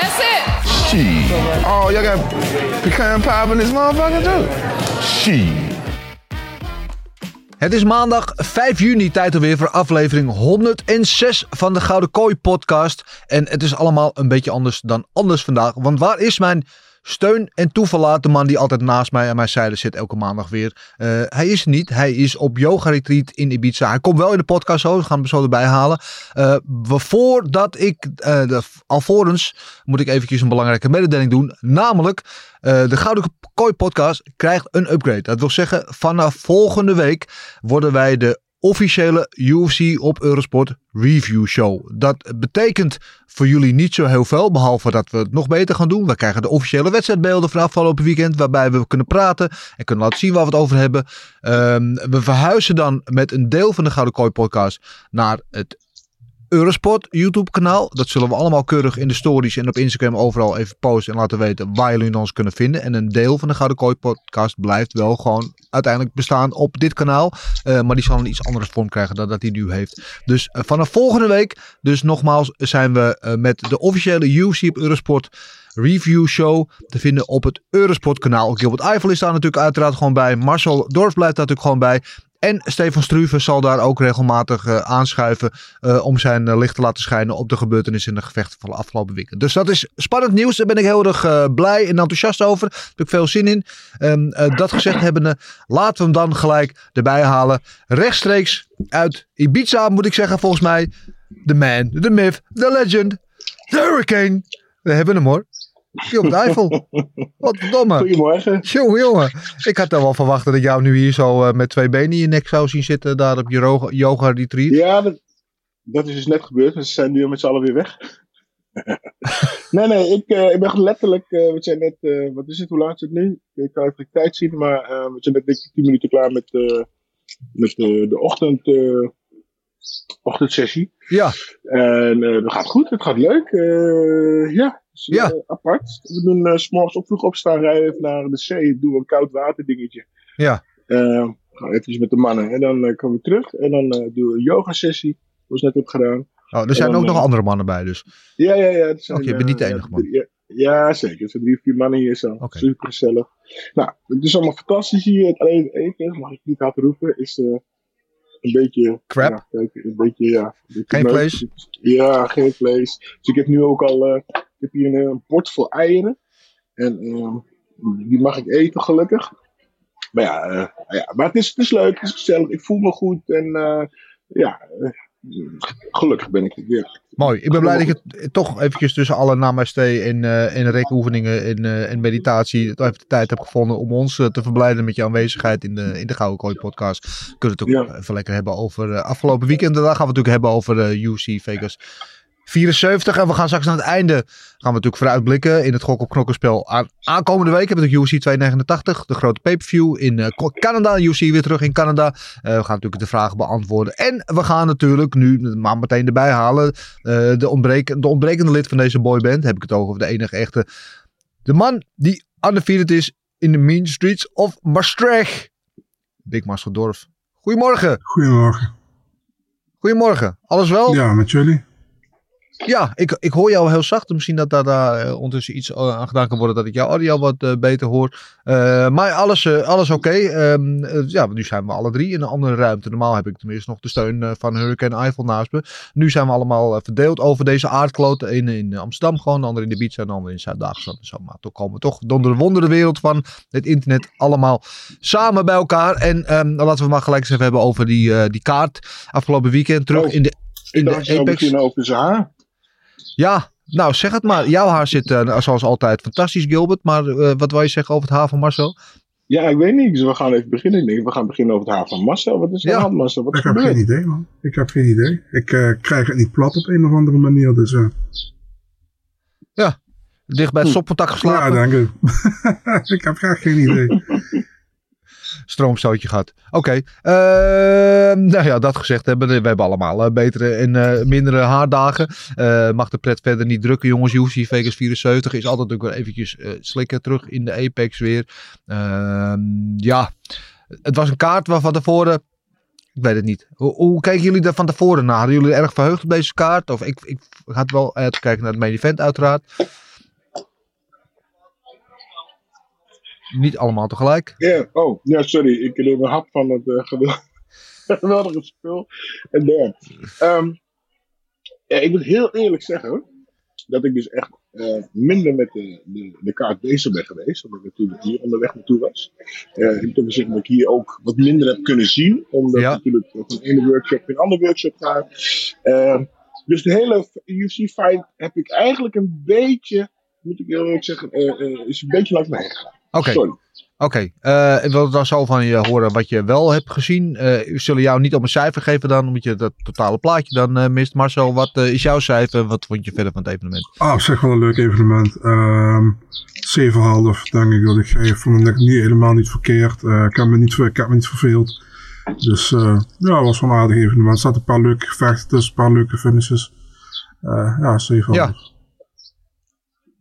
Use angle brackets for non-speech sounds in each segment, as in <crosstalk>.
That's it. Shit. Oh, y'all got pecan pie in this motherfucker too? Shit. Het is maandag 5 juni, tijd alweer voor aflevering 106 van de Gouden Kooi podcast. En het is allemaal een beetje anders dan anders vandaag. Want waar is mijn steun en toeverlaat, de man die altijd naast mij aan mijn zijde zit elke maandag weer. Uh, hij is niet, hij is op yoga retreat in Ibiza. Hij komt wel in de podcast zo, we gaan hem zo erbij halen. Uh, voordat ik, de, alvorens moet ik eventjes een belangrijke mededeling doen. Namelijk, de Gouden Kooi podcast krijgt een upgrade. Dat wil zeggen, vanaf volgende week worden wij de officiële UFC op Eurosport review show. Dat betekent voor jullie niet zo heel veel, behalve dat we het nog beter gaan doen. We krijgen de officiële wedstrijdbeelden van afgelopen weekend, waarbij we kunnen praten en kunnen laten zien waar we het over hebben. Um, we verhuizen dan met een deel van de Gouden Kooi podcast naar het Eurosport YouTube kanaal. Dat zullen we allemaal keurig in de stories en op Instagram overal even posten en laten weten waar jullie ons kunnen vinden. En een deel van de Gouden Kooi podcast blijft wel gewoon uiteindelijk bestaan op dit kanaal. Uh, maar die zal een iets andere vorm krijgen dan dat hij nu heeft. Dus uh, vanaf volgende week, dus nogmaals, zijn we uh, met de officiële UFC Eurosport review show te vinden op het Eurosport kanaal. Gilbert Eiffel is daar natuurlijk uiteraard gewoon bij. Marcel Dorf blijft daar natuurlijk gewoon bij. En Stefan Struve zal daar ook regelmatig uh, aanschuiven uh, om zijn uh, licht te laten schijnen op de gebeurtenissen en de gevechten van de afgelopen weken. Dus dat is spannend nieuws. Daar ben ik heel erg blij en enthousiast over. Daar heb ik veel zin in. Dat gezegd hebbende, laten we hem dan gelijk erbij halen. Rechtstreeks uit Ibiza moet ik zeggen volgens mij. The man, the myth, the legend, the hurricane. We hebben hem hoor. De Eiffel. Wat <laughs> verdomme. Goedemorgen. Jongen, jongen. Ik had er wel verwacht dat ik jou nu hier zo uh, met twee benen in je nek zou zien zitten. Daar op je yoga retreat. Ja, dat, dat is dus net gebeurd. We zijn nu met z'n allen weer weg. <laughs> nee, nee. Ik, uh, ik ben letterlijk... Uh, we zijn net... wat is het? Hoe laat is het nu? Ik kan even de tijd zien. Maar we zijn net 10 minuten klaar met, met de ochtend ochtendsessie. Ja. En uh, dat gaat goed, het gaat leuk. Uh, ja, dus, ja. Uh, apart. We doen uh, s morgens op vroeg opstaan, rijden even naar de zee, doen we een koud water dingetje. Ja. gaan even met de mannen en dan komen we terug en dan doen we een yoga sessie, zoals net heb gedaan. Oh, er zijn dan, ook nog andere mannen bij dus? Ja, ja, ja. Oké, okay, je bent niet de enige man. Ja, ja, zeker. Er zijn drie, vier mannen hier zo. Okay. Super gezellig. Nou, het is allemaal fantastisch hier. Het alleen eten, mag ik niet hard roepen, is een beetje... Crap? Ja, een beetje, ja. Een beetje geen vlees? Ja, geen vlees. Dus ik heb nu ook al... Uh, ik heb hier een, een bord vol eieren. En uh, die mag ik eten, gelukkig. Maar ja, uh, ja maar het is, het is leuk, het is gezellig. Ik voel me goed en ja, gelukkig ben ik weer. Mooi. Ik ben blij dat je toch eventjes tussen alle namaste en, uh, en rekoefeningen en, uh, en meditatie toch even de tijd hebt gevonden om ons uh, te verblijden met je aanwezigheid in de, in de Gouden Kooi podcast. We kunnen het ook ja. even lekker hebben over afgelopen weekend. Daar gaan we het natuurlijk hebben over UC Vegas 74. En we gaan straks aan het einde gaan we natuurlijk vooruitblikken in het gok op knokkenspel. Aan, aankomende week hebben we de UC 289, de grote pay-per-view in uh, Canada. UC weer terug in Canada. Uh, we gaan natuurlijk de vragen beantwoorden. En we gaan natuurlijk nu maar meteen erbij halen uh, de, ontbreken, de ontbrekende lid van deze boyband. Heb ik het over de enige echte. De man die undefeated is in de mean streets of Maastricht. Big Marcel Dorf. Goedemorgen. Goedemorgen. Goedemorgen. Alles wel? Ja, met jullie? Ja, ik, ik hoor jou heel zacht. Misschien dat daar, daar uh, ondertussen iets uh, aan gedaan kan worden dat ik jouw audio wat uh, beter hoor. maar alles, alles oké. Okay. Um, ja, nu zijn we alle drie in een andere ruimte. Normaal heb ik tenminste nog de steun van Hurricane Eiffel naast me. Nu zijn we allemaal verdeeld over deze aardkloot. De ene in Amsterdam gewoon, de andere in de beach en de andere in Zuid-Duitsland. Zo, maar toch komen we toch door de wonderenwereld van het internet allemaal samen bij elkaar. En um, laten we maar gelijk eens even hebben over die, die kaart. Afgelopen weekend terug Oh, in de, in de Apex. je over zijn haar. Ja, nou zeg het maar. Jouw haar zit uh, zoals altijd fantastisch, Gilbert. Maar uh, wat wil je zeggen over het haar van Marcel? Ja, ik weet niet. Dus we gaan even beginnen. Ik denk, we gaan beginnen over het haar van Marcel. Wat is Ja. aan Marcel? Wat Ik heb geen idee, man. Ik heb geen idee. Ik eh, krijg het niet plat op een of andere manier. Dus eh, Dicht bij het stopcontact ja, geslapen, dank u. <laughs> ik heb graag geen idee. <laughs> stroomstootje gehad. Oké, ehm, nou ja, dat gezegd hebben. We hebben allemaal eh, betere en eh, mindere haardagen. Eh, mag de pret verder niet drukken, jongens. UFC Vegas 74 is altijd ook weer eventjes slikken terug in de Apex weer. Ehm, ja, het was een kaart waar van tevoren... Ik weet het niet. Hoe, hoe keken jullie daar van tevoren naar? Hadden jullie erg verheugd op deze kaart? Of ik, ik had wel uitkijken naar het main event uiteraard. Niet allemaal tegelijk. Ja, oh, ja, sorry. Ik neem een hap van het eh, gewel- <laughs> geweldige spul. En daar. Ehm, ja, ik moet heel eerlijk zeggen dat ik dus echt eh, minder met de, de, de kaart bezig ben geweest. Omdat ik natuurlijk hier onderweg naartoe was. Eh ik moet zeggen dat ik hier ook wat minder heb kunnen zien. Omdat Ja. ik natuurlijk van de ene workshop in een andere workshop ga. Ehm, dus de hele UFC fight heb ik eigenlijk een beetje, moet ik heel eerlijk zeggen, eh, is een beetje langs heen gegaan. Oké. Oké, eh, ik wil dan zo van je horen wat je wel hebt gezien. Eh, we zullen jou niet op een cijfer geven dan, omdat je dat totale plaatje dan eh, mist. Marcel, wat is jouw cijfer? Wat vond je verder van het evenement? Ah, op zich wel een leuk evenement. Ehm 7,5 denk ik dat ik geef. Vond ik niet, helemaal niet verkeerd. Eh, ik, heb me niet, ik heb me niet verveeld. Dus eh, ja, het was wel een aardig evenement. Er zaten een paar leuke gevechten tussen, een paar leuke finishes. Eh, ja, 7,5. Ja.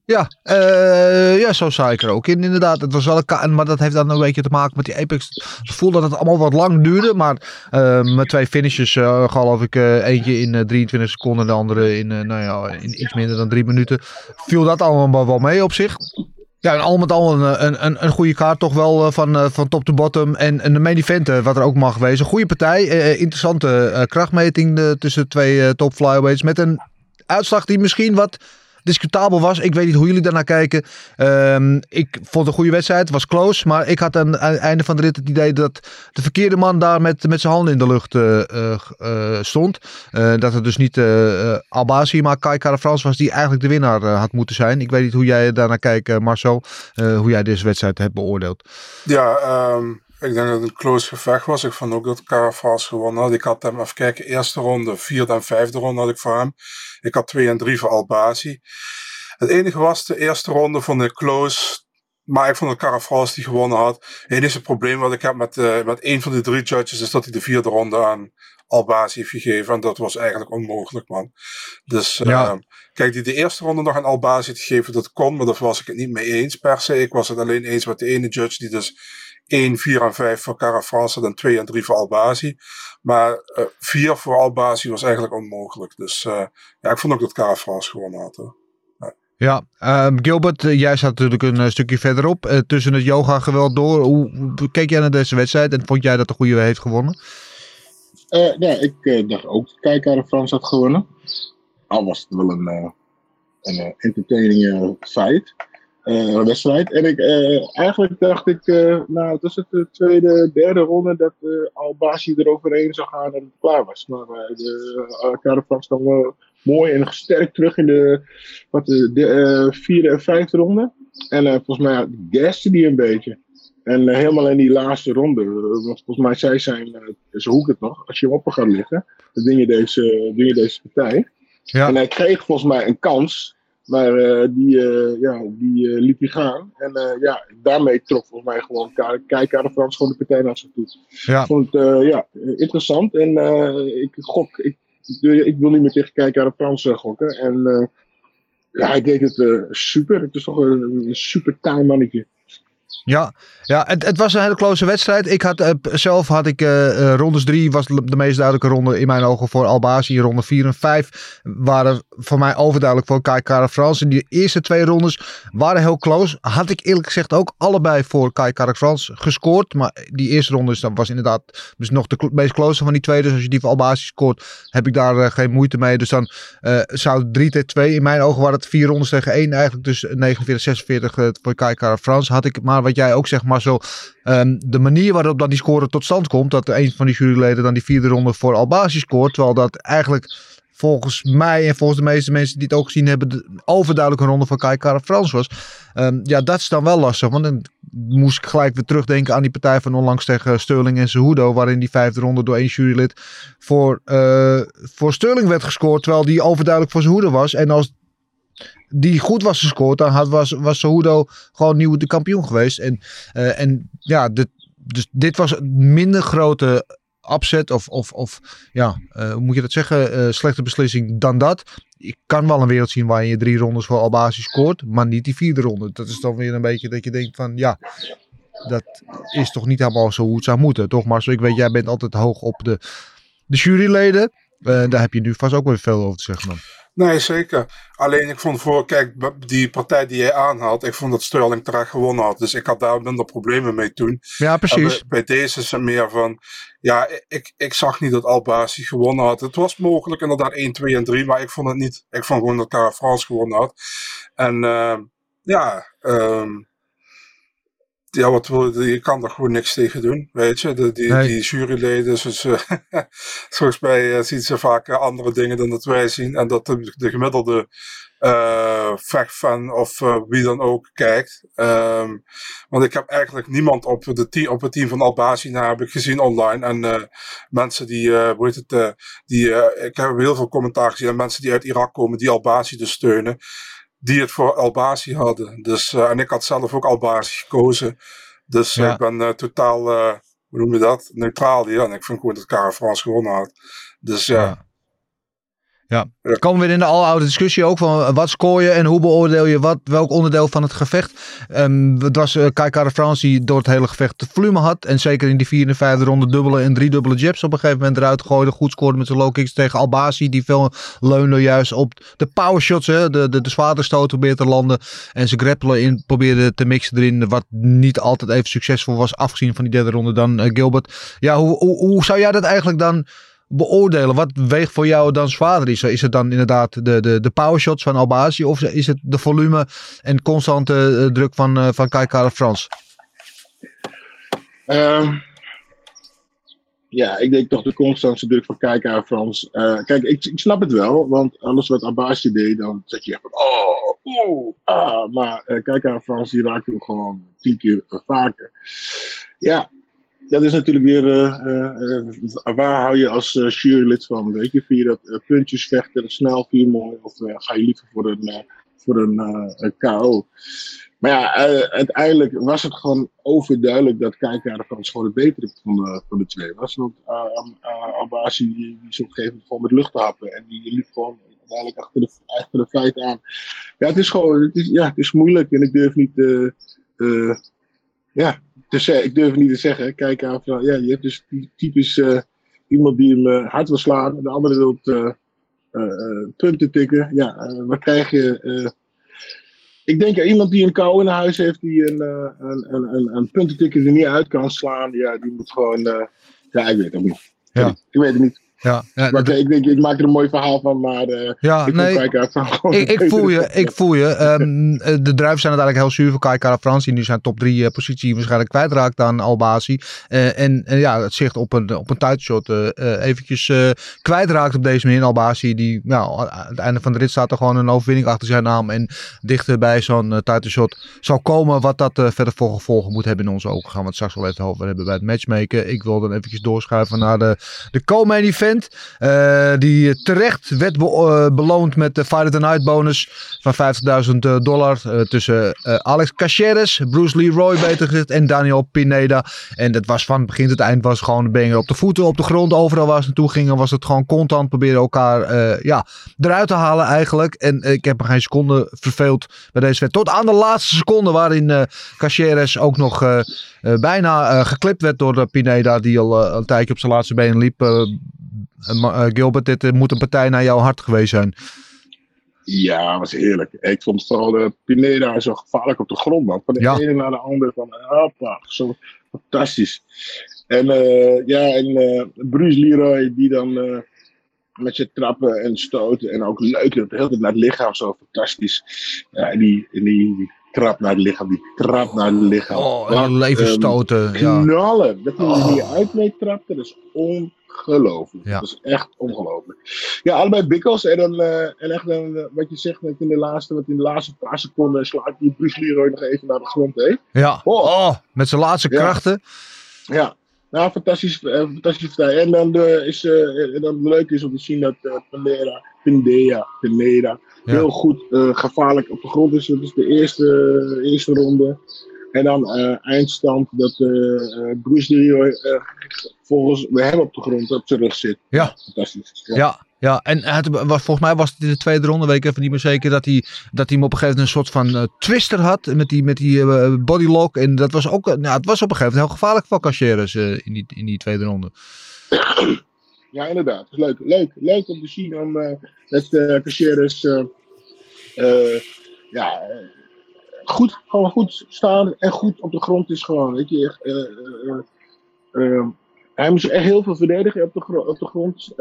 Ja, eh, ja, zo zou ik er ook in inderdaad. Het was wel een maar dat heeft dan een beetje te maken met die Apex. Gevoel dat het allemaal wat lang duurde, maar eh, met twee finishes eh, geloof ik eentje in eh, 23 seconden, de andere in, nou ja, in iets minder dan drie minuten. Viel dat allemaal wel mee op zich. Ja, en al met al een, een, een, een goede kaart toch wel van, van top to bottom. En, en de main event, wat er ook mag wezen. Goede partij, interessante krachtmeting tussen twee top flyweights. Met een uitslag die misschien wat discutabel was. Ik weet niet hoe jullie daarnaar kijken. Ehm, ik vond een goede wedstrijd. Het was close. Maar ik had aan het einde van de rit het idee dat de verkeerde man daar met, met zijn handen in de lucht eh, eh, eh, stond. Dat het dus niet Albasi, maar Kai Kara-France was die eigenlijk de winnaar had moeten zijn. Ik weet niet hoe jij daarnaar kijkt, Marcel. hoe jij deze wedstrijd hebt beoordeeld. Ja, ehm, ik denk dat het een close gevecht was. Ik vond ook dat Carafas gewonnen had. Ik had hem, even kijken, eerste ronde, vierde en vijfde ronde had ik voor hem. Ik had twee en drie voor Albasi. Het enige was, de eerste ronde vond ik close. Maar ik vond dat Carafas die gewonnen had. Het enige probleem wat ik heb met, eh, met één van de drie judges is dat hij de vierde ronde aan Albasi heeft gegeven. En dat was eigenlijk onmogelijk, man. Dus Ja. ehm, kijk, die de eerste ronde nog aan Albasi te geven, dat kon. Maar daar was ik het niet mee eens per se. Ik was het alleen eens met de ene judge die dus 1, 4 en 5 voor Cara France had en 2 en 3 voor Albazi. Maar eh 4 voor Albazi was eigenlijk onmogelijk. Dus eh, ja, ik vond ook dat Cara France gewonnen had. hoor. Ja, ehm, Gilbert, eh, jij zat natuurlijk een eh, stukje verderop. eh, tussen het yoga geweld door. Hoe, hoe keek jij naar deze wedstrijd en vond jij dat de goede heeft gewonnen? Eh, ja, ik eh, dacht ook dat Kijker Frans had gewonnen. Al was het wel een, eh, een eh, entertaining eh, eh, wedstrijd. En ik, eh, eigenlijk dacht ik, eh nou, tussen de tweede, derde ronde, dat eh Albasi eroverheen zou gaan en het klaar was. Maar de uh, kwam wel mooi en gesterkt terug in de, wat, de, de vierde en vijfde ronde. En volgens mij gaste die een beetje. En helemaal in die laatste ronde, want volgens mij zij zijn, uh, ze hoek het nog, als je hem op gaat liggen, dan win je deze, win je deze partij. Ja. En hij kreeg volgens mij een kans, maar eh, die, eh, ja, die eh, liet hij gaan. En ja, daarmee trok volgens mij gewoon Kijker Frans gewoon de partij naar zich toe. Ja. Ik vond het ja, interessant en ik gok, ik, ik, wil- niet meer tegen Kijker Frans eh, gokken. En ja, hij deed het super, het is toch een, een super taai mannetje. Ja, ja het, het was een hele close wedstrijd. Ik had, uh, zelf had ik uh, uh, rondes 3 was de meest duidelijke ronde in mijn ogen voor Albazi. Ronde 4 en 5 waren voor mij overduidelijk voor Kai Kara. En die eerste twee rondes waren heel close. Had ik eerlijk gezegd ook allebei voor Kai Kara Frans gescoord. Maar die eerste ronde was inderdaad dus nog de meest close van die twee. Dus als je die voor Albazi scoort, heb ik daar geen moeite mee. Dus dan zou 3 tegen 2. In mijn ogen waren het vier rondes tegen 1 eigenlijk. Dus 49, 46 voor Kai Kara Frans. Had ik maar wat jij ook zegt, Marcel. Um, de manier waarop dan die score tot stand komt. Dat een van die juryleden dan die vierde ronde voor Albazi scoort. Terwijl dat eigenlijk volgens mij en volgens de meeste mensen die het ook gezien hebben. De overduidelijke ronde van Kai Kara Frans was. Um, ja, dat is dan wel lastig. Want dan moest ik gelijk weer terugdenken aan die partij van onlangs tegen Sterling en Cejudo. Waarin die vijfde ronde door één jurylid voor, uh, voor Sterling werd gescoord. Terwijl die overduidelijk voor Cejudo was. En als die goed was gescoord, dan had, was, was Cejudo gewoon nieuw de kampioen geweest. En, uh, en ja, dit, dus dit was een minder grote upset of, of, of ja, uh, hoe moet je dat zeggen, uh, slechte beslissing dan dat. Ik kan wel een wereld zien waar je drie rondes voor Albazi scoort, maar niet die vierde ronde. Dat is dan weer een beetje dat je denkt van, ja, dat is toch niet helemaal zo hoe het zou moeten. Toch Marcel, ik weet, jij bent altijd hoog op de, de juryleden. Daar heb je nu vast ook weer veel over te zeggen dan. Nee, zeker. Alleen ik vond voor, kijk, die partij die jij aanhaalt, ik vond dat Sterling terecht gewonnen had. Dus ik had daar minder problemen mee toen. Ja, precies. Bij, bij, deze is het meer van, ja, ik, ik zag niet dat Albazi gewonnen had. Het was mogelijk inderdaad 1, 2 en 3, maar ik vond het niet. Ik vond gewoon dat Cara Frans gewonnen had. En uh, ja, um, ja, wat wil je, je kan er gewoon niks tegen doen, weet je. De, die, nee. die juryleden, dus, uh, <laughs> volgens mij uh, zien ze vaak uh, andere dingen dan dat wij zien. En dat de, de gemiddelde vechtfan of wie dan ook kijkt. Um, want ik heb eigenlijk niemand op, de team, op het team van Albazi na heb ik gezien online. En mensen die, hoe heet het, die, ik heb heel veel commentaar gezien. En mensen die uit Irak komen, die Albazi dus steunen die het voor Albazi hadden. Dus, uh, en ik had zelf ook Albazi gekozen. Dus ja. ik ben uh, totaal, uh, hoe noem je dat, neutraal hier. En ik vind gewoon dat Cara Frans gewonnen had. Dus ja. Ja. Dan komen we weer in de aloude discussie ook van wat scoor je en hoe beoordeel je wat, welk onderdeel van het gevecht. Um, het was uh, Kai Kara Frans die door het hele gevecht de volume had. En zeker in die vierde en vijfde ronde dubbele en drie dubbele jabs op een gegeven moment eruit gooide. Goed scoorde met zijn low kicks tegen Albazi. Die veel leunde juist op de power shots, hè, de, de, de probeerde te landen. En ze grappelen in probeerde te mixen erin. Wat niet altijd even succesvol was afgezien van die derde ronde dan uh, Gilbert. Ja, hoe, hoe, hoe zou jij dat eigenlijk dan beoordelen? Wat weegt voor jou dan zwaarder? Is, is het dan inderdaad de, de, de powershots van Albazi of is het de volume en constante uh, druk van, uh, van Kai Frans? Um, ja, ik denk toch de constante druk van Kara Frans. Uh, kijk, ik, ik snap het wel, want alles wat Albazi deed, dan zeg je van oh, oeh, ah. Maar uh, Frans die raakt hem gewoon tien keer vaker. Ja, dat is natuurlijk weer, uh, uh, waar hou je als uh, jurylid van? Weet je, vind je dat puntjes vechten, snel vier mooi, of ga je liever voor een, voor een, KO? Maar ja, uiteindelijk was het gewoon overduidelijk dat Kijker van gewoon het betere van de, van de twee was. Want Albazi die, die is op een gegeven moment gewoon met lucht en die liep gewoon uiteindelijk achter de, achter de feiten aan. Ja, het is gewoon, het is, ja, het is moeilijk en ik durf niet, ja, dus uh, ik durf niet te zeggen. Kijk aan van, ja, je hebt dus typisch uh, iemand die hem uh, hard wil slaan. De andere wil punten tikken. Ja, wat krijg je? ik denk aan iemand die een kou in huis heeft, die een, een, een, een, een puntentikker er niet uit kan slaan. Ja, die moet gewoon. ja, ik weet het ook niet. Ja. Ik weet het niet. Ja, ja maar, ik denk, ik maak er een mooi verhaal van, maar uh, ja, ik, nee, ik, ik, voel je, ik voel je. Um, de druiven zijn uiteindelijk heel zuur voor Kai Kara Frans, die nu zijn top 3 uh, positie waarschijnlijk kwijtraakt aan Albazi. Uh, en, en ja, het zicht op een, op een tijdshot eventjes kwijtraakt op deze manier. Albazi, die nou, aan het einde van de rit staat er gewoon een overwinning achter zijn naam. En dichter bij zo'n tijdshot zal komen wat dat verder voor gevolgen moet hebben in onze ogen. Gaan het straks wel even over hebben bij het matchmaken. Ik wil dan eventjes doorschuiven naar de, de co-main event. Eh, die terecht werd eh, beloond met de Fight of the Night bonus van 50.000 dollar. eh, tussen eh, Alex Caceres, Bruce Leroy beter gezegd en Daniel Pineda. En dat was van begin tot eind was gewoon ben je op de voeten, op de grond. Overal waar ze naartoe gingen was het gewoon constant proberen elkaar ja, eruit te halen eigenlijk. En ik heb me geen seconde verveeld bij deze wedstrijd. Tot aan de laatste seconde waarin eh Caceres ook nog bijna eh, geklipt werd door Pineda. Die al een tijdje op zijn laatste benen liep. Eh, Gilbert, dit eh, moet een partij naar jouw hart geweest zijn. Ja, was heerlijk. Ik vond vooral uh, Pineda zo gevaarlijk op de grond, man. Van de Ja. ene naar de andere. Van, hoppa, zo fantastisch. En eh, ja, en eh, Bruce Leroy, die dan met je trappen en stoten. En ook leuk, de hele tijd naar het lichaam, zo fantastisch. Ja, en die, en die, trap naar het lichaam, die trap naar het lichaam. Oh, Wat leven een stoten. Ja. Knallen. Dat hij Oh. die uit mee trapte, dat is ongelooflijk. Ja. Dat is echt ongelooflijk. Ja, allebei bikkels. En dan, eh, en echt dan, eh, wat je zegt, in de laatste, wat in de laatste paar seconden slaat die Bruce Leroy nog even naar de grond. Hè? Ja. Oh. Oh, met zijn laatste Ja. krachten. Ja, nou, fantastisch, eh, fantastische partij. En dan, de, is, en dan leuk is om te zien dat eh Pineda, Pineda, Pineda Ja. heel goed gevaarlijk op de grond is. Dat is de eerste, eerste ronde. En dan eh, eindstand dat eh eh, Bruce eh, volgens hem op de grond op zijn rug zit. Ja. Fantastisch. Ja, ja. en het was, volgens mij was het in de tweede ronde, weet ik even niet meer zeker, dat hij, dat hij hem op een gegeven moment een soort van twister had met die, met die bodylock. En dat was ook, nou, het was op een gegeven moment heel gevaarlijk voor Caceres in, die, in die tweede ronde. Ja, inderdaad. Leuk, leuk, leuk om te zien om, dat Caceres eh, ja, goed, gewoon goed staan en goed op de grond is gewoon. Weet je, eh, eh, hij moest echt heel veel verdedigen op de, op de grond.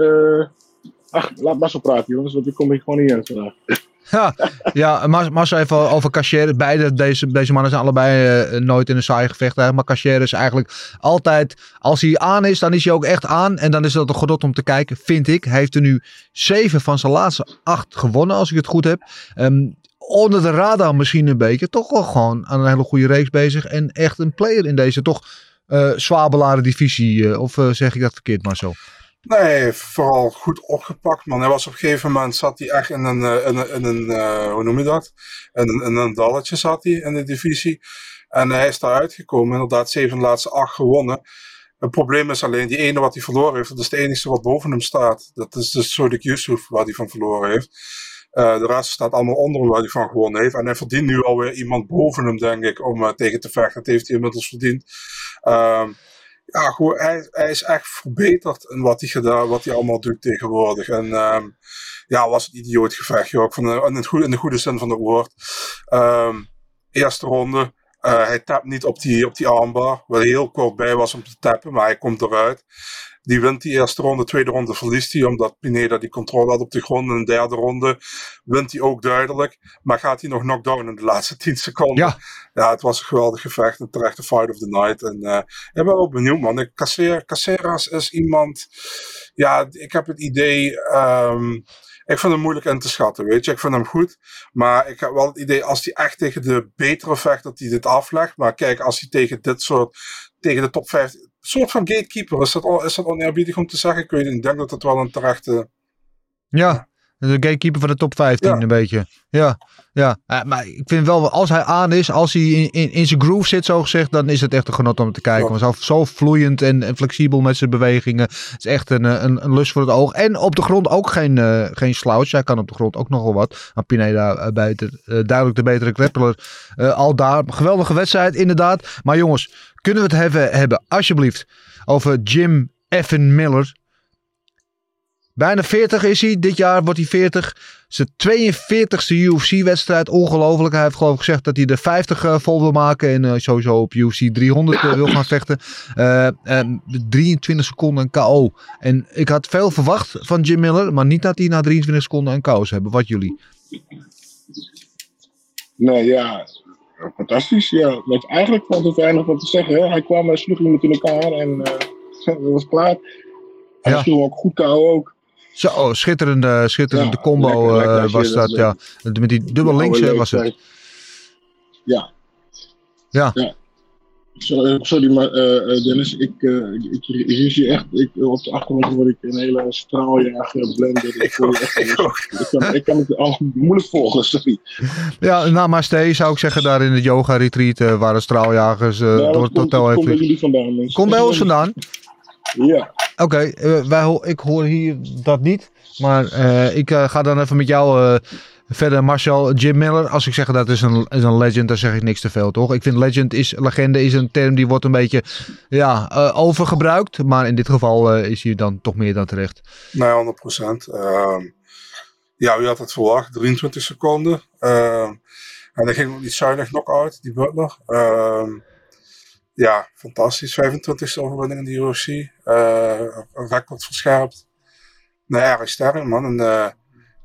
Ach, laat Marcel praten jongens, want ik kom hier gewoon niet uit vandaag. Ja, ja zo even over Caceres. Beide deze, deze mannen zijn allebei nooit in een saai gevecht. Maar Caceres is eigenlijk altijd, als hij aan is, dan is hij ook echt aan. En dan is dat een genot om te kijken, vind ik. Hij heeft er nu zeven van zijn laatste acht gewonnen, als ik het goed heb. Ehm, onder de radar misschien een beetje. Toch wel gewoon aan een hele goede reeks bezig. En echt een player in deze toch beladen divisie. eh, of eh, zeg ik dat verkeerd, Marcel? Nee, vooral goed opgepakt, man. Hij was op een gegeven moment, zat hij echt in een, een, een hoe noem je dat? In een, een dalletje zat hij in de divisie. En hij is daar uitgekomen, inderdaad, zeven de laatste acht gewonnen. Het probleem is alleen, die ene wat hij verloren heeft, dat is de enige wat boven hem staat. Dat is dus Sodik Yusuf, waar hij van verloren heeft. Eh, de rest staat allemaal onder waar hij van gewonnen heeft. En hij verdient nu alweer iemand boven hem, denk ik, om eh, tegen te vechten. Dat heeft hij inmiddels verdiend. Ehm, ja, gewoon, hij, hij is echt verbeterd in wat hij, gedaan, wat hij allemaal doet tegenwoordig. En ehm, ja, was het idioot gevecht. Ik in, het goede, in de goede zin van het woord. Ehm, eerste ronde. eh, hij tapt niet op die, op die armbar. Hij heel kort bij was om te tappen, maar hij komt eruit. Die wint die eerste ronde, tweede ronde verliest hij, omdat Pineda die controle had op de grond. In de derde ronde wint hij ook duidelijk. Maar gaat hij nog knockdown in de laatste 10 seconden. Ja. Ja, het was een geweldig gevecht. Een terechte fight of the night. En eh, ik ben wel benieuwd, man. Caceres is iemand... Ja, ik heb het idee... ehm, ik vind hem moeilijk in te schatten, weet je. Ik vind hem goed. Maar ik heb wel het idee, als hij echt tegen de betere vecht, dat hij dit aflegt. Maar kijk, als hij tegen dit soort... Tegen de top 5... Een soort van gatekeeper. Is dat, on- is dat oneerbiedig om te zeggen? Ik weet. Ik denk dat het wel een terechte... Ja, de gatekeeper van de top 15 Ja. een beetje. Ja, ja. Eh, maar ik vind wel, als hij aan is, als hij in, in, in zijn groove zit, zo gezegd, dan is het echt een genot om te kijken. Ja. Want zo, zo vloeiend en, en flexibel met zijn bewegingen. Het is echt een, eh, een, een lust voor het oog. En op de grond ook geen, eh, geen slouch. Hij kan op de grond ook nogal wat. Maar Pineda eh, duidelijk de betere grappler. al daar. Geweldige wedstrijd, inderdaad. Maar jongens, kunnen we het hebben, hebben alsjeblieft, over Jim Evan Miller. Bijna 40 is hij. Dit jaar wordt hij 40. Zijn 42e UFC-wedstrijd. Ongelooflijk. Hij heeft geloof ik gezegd dat hij de 50 eh, vol wil maken. En eh, sowieso op UFC 300 eh, wil gaan vechten. Eh, eh, 23 seconden een KO. En ik had veel verwacht van Jim Miller. Maar niet dat hij na 23 seconden een KO zou hebben. Wat jullie? Nee, ja, fantastisch. Ja, eigenlijk valt er weinig van te zeggen. Hè. Hij kwam en sloeg iemand in elkaar en eh <laughs> dat was klaar. Hij Ja. sloeg ook goed KO ook. Zo, oh, schitterende, schitterende Ja, combo lekker, lekker eh, was dat, dat. Ja. Met die dubbel links eh, was het. Ja. Ja. Sorry, sorry, maar eh, eh, Dennis, ik, eh, ik, ik, ik zie echt, ik, op de achtergrond word ik een hele straaljager blender. <laughs> Ik, ik, kan, ik kan het al moeilijk volgen, sorry. Ja, namaste zou ik zeggen daar in het yoga retreat eh, waar de straaljagers eh, Ja, door het hotel dat komt bij heeft. jullie vandaan. Komt bij ons vandaan? Ja. Oké, eh, wij ik hoor hier dat niet. Maar eh, ik eh, ga dan even met jou eh, verder. Marcel, Jim Miller. Als ik zeg dat is een, is een legend, dan zeg ik niks te veel, toch? Ik vind legend is, legende is een term die wordt een beetje ja, eh, overgebruikt. Maar in dit geval eh, is hij dan toch meer dan terecht. Nee, 100 procent. ja, wie had het verwacht? 23 seconden. Ehm, en dan ging ook niet zuinig knock-out, die Butler. Ehm, ja, fantastisch. 25e overwinning in de UFC. Eh, record verscherpt. Nee, erg sterk, man. En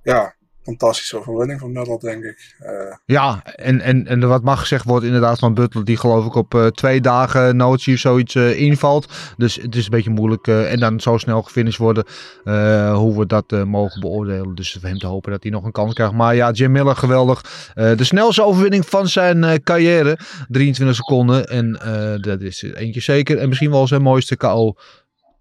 ja, fantastische overwinning van Miller, denk ik. Eh, Ja, en, en, en wat mag gezegd wordt inderdaad van Butler, die geloof ik op eh, twee dagen notie of zoiets eh, invalt. Dus het is een beetje moeilijk. eh, en dan zo snel gefinished worden, eh, hoe we dat eh, mogen beoordelen. Dus voor hem te hopen dat hij nog een kans krijgt. Maar ja, Jim Miller, geweldig. Eh, de snelste overwinning van zijn eh, carrière, 23 seconden. En eh, dat is eentje zeker. En misschien wel zijn mooiste KO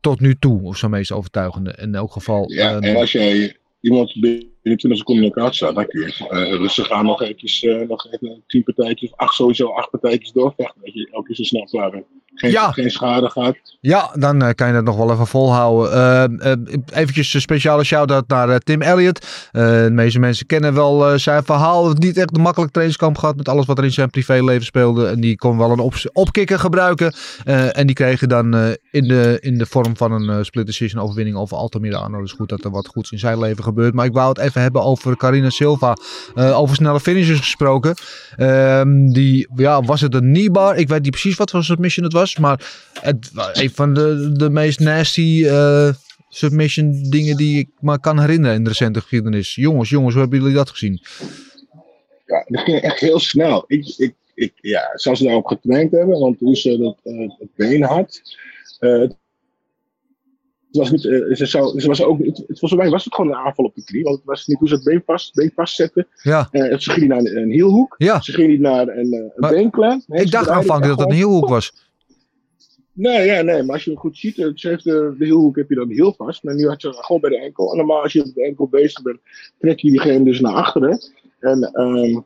tot nu toe, of zijn meest overtuigende. In elk geval. Ja, en als jij iemand binnen 20 seconden in elkaar staat, dan kun je eh, rustig aan nog eventjes, eh, nog even tien partijtjes, acht sowieso acht partijtjes doorvechten. Dat je elke keer zo snel klaar bent. Geen, Ja. geen schade gaat. Ja, dan eh, kan je dat nog wel even volhouden. Eh, eventjes een speciale shout-out naar Tim Elliott. De meeste mensen kennen wel zijn verhaal. Niet echt een makkelijk trainingskamp gehad met alles wat er in zijn privéleven speelde. En die kon wel een op opkikker gebruiken. En die kregen dan in, de, in de vorm van een split decision overwinning over Altamira Arno. Dus goed dat er wat goeds in zijn leven gebeurt. Maar ik wou het even hebben over Carina Silva. Over snelle finishers gesproken. Ehm, die, ja, was het een kneebar? Ik weet niet precies wat voor submission het was. Maar het was een van de, de meest nasty eh, submission dingen die ik me kan herinneren in de recente geschiedenis. Jongens, jongens, hoe hebben jullie dat gezien? Ja, dat ging echt heel snel. Ik, ik, ik, ja, zou ze daarop getraind hebben, want toen ze dat, eh, het been had. het was niet, ze, zou, ze was ook, het, volgens mij was het gewoon een aanval op de knie, want het was niet hoe ze het been vast, been vastzette. Ja. Eh, ze ging niet naar een, een hielhoek, Ja. ze ging niet naar een, een Maar beenklem. Nee, ik dacht aanvankelijk dat het een hielhoek was. Nee, ja, nee, maar als je hem goed ziet, eh, ze heeft de, de hielhoek heb je dan heel vast. Maar nu had ze gewoon bij de enkel. En normaal als je op de enkel bezig bent, trek je diegene dus naar achteren. En ehm,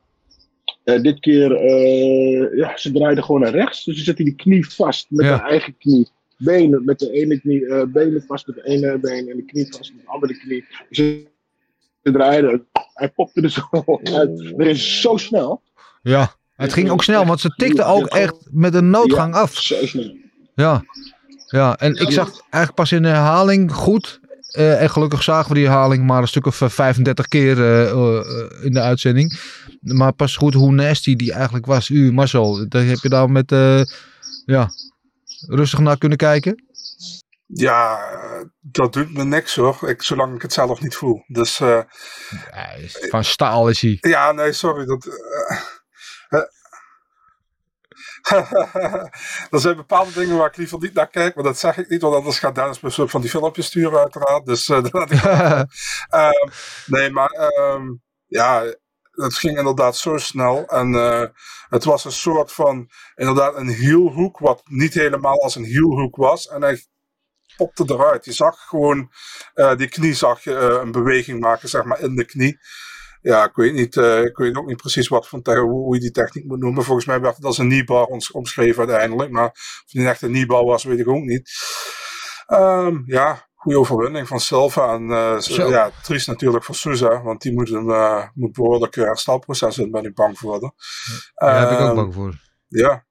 eh, dit keer, eh, ja, ze draaide gewoon naar rechts. Dus ze zette die knie vast met Ja. haar eigen knie. Benen met de ene knie, eh, benen vast met de ene been en de knie vast met de andere knie. Dus ze, ze draaide, hij popte er zo <laughs> uit. Dat is zo snel. Ja, het ging ook snel, want ze tikte ook echt met een noodgang af. Zo snel. Ja, ja. en ik zag eigenlijk pas in de herhaling goed. eh, en gelukkig zagen we die herhaling maar een stuk of eh, 35 keer eh, eh, in de uitzending. Maar pas goed hoe nasty die eigenlijk was. U, Marcel, daar heb je daar met eh, ja, rustig naar kunnen kijken? ja, dat doet me niks hoor. Ik, zolang ik het zelf niet voel. Dus eh, Van staal is hij. Ja, nee, sorry. Dat, eh, <laughs> er zijn bepaalde dingen waar ik liever niet naar kijk, maar dat zeg ik niet, want anders gaat Dennis me van die filmpjes sturen, uiteraard. Dus eh, <laughs> dat laat ik. <laughs> Ehm, nee, maar ehm, ja, het ging inderdaad zo snel. En eh, het was een soort van, inderdaad, een hielhoek, wat niet helemaal als een hielhoek was. En hij popte eruit. Je zag gewoon, eh, die knie zag je een beweging maken, zeg maar, in de knie. Ja, ik weet, niet, eh, ik weet ook niet precies wat te- hoe, je die techniek moet noemen. Volgens mij werd het als een kneebar ons, omschreven uiteindelijk. Maar of het een echte kneebar was, weet ik ook niet. Ehm, ja, goede overwinning van Silva. En eh, ja, triest natuurlijk voor Souza. Want die moet een eh, moet behoorlijk eh, herstelproces in, ben ik bang voor. Daar heb ik ook Ehm, bang voor. Ja,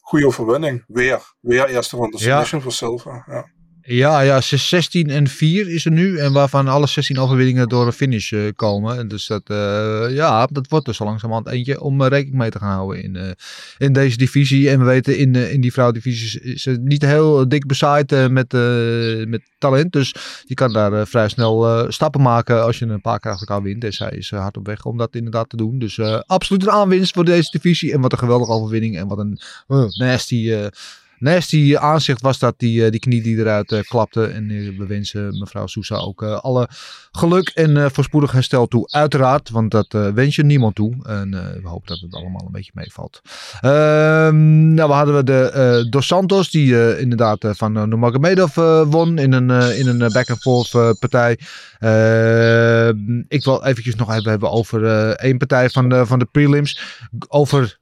goede overwinning. Weer. Weer eerste ronde Ja. submission voor Silva. Ja. Ja, ja, ze- 16 en 4 is er nu. En waarvan alle 16 overwinningen door een finish eh, komen. En dus dat, eh, ja, dat wordt dus zo langzamerhand eentje om eh, rekening mee te gaan houden in, in deze divisie. En we weten, in, in die vrouwdivisie is het niet heel dik bezaaid met, met talent. Dus je kan daar vrij snel stappen maken als je een paar keer achter elkaar wint. En zij is hard op weg om dat inderdaad te doen. Dus absoluut een aanwinst voor deze divisie. En wat een geweldige overwinning. En wat een nasty... eh, nasty aanzicht was dat, die, eh, die knie die eruit eh, klapte. En eh, we wensen mevrouw Sousa ook eh, alle geluk en eh, voorspoedig herstel toe. Uiteraard, want dat eh, wens je niemand toe. En eh, we hopen dat het allemaal een beetje meevalt. Ehm, nou, we hadden we de eh, Dos Santos, die eh, inderdaad eh, van uh, Nurmagomedov eh, won in een, eh, in een eh, back-and-forth eh, partij. Ehm, ik wil eventjes nog even hebben over eh, één partij van de, van de prelims. Over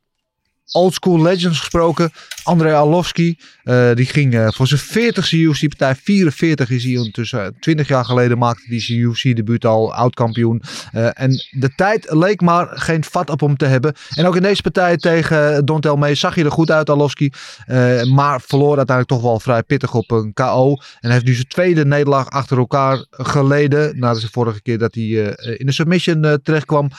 old school legends gesproken. Andrei Arlovski. eh, die ging eh, voor zijn 40ste UFC-partij. 44 is hij ondertussen. 20 jaar geleden maakte hij zijn UFC-debuut al. Oud-kampioen. Eh, en de tijd leek maar geen vat op hem te hebben. En ook in deze partij tegen Dontel Mee zag je er goed uit, Arlovski. Eh, maar verloor uiteindelijk toch wel vrij pittig op een KO. En heeft nu zijn tweede nederlaag achter elkaar geleden. Nadat de vorige keer dat hij eh, in de submission eh, terechtkwam.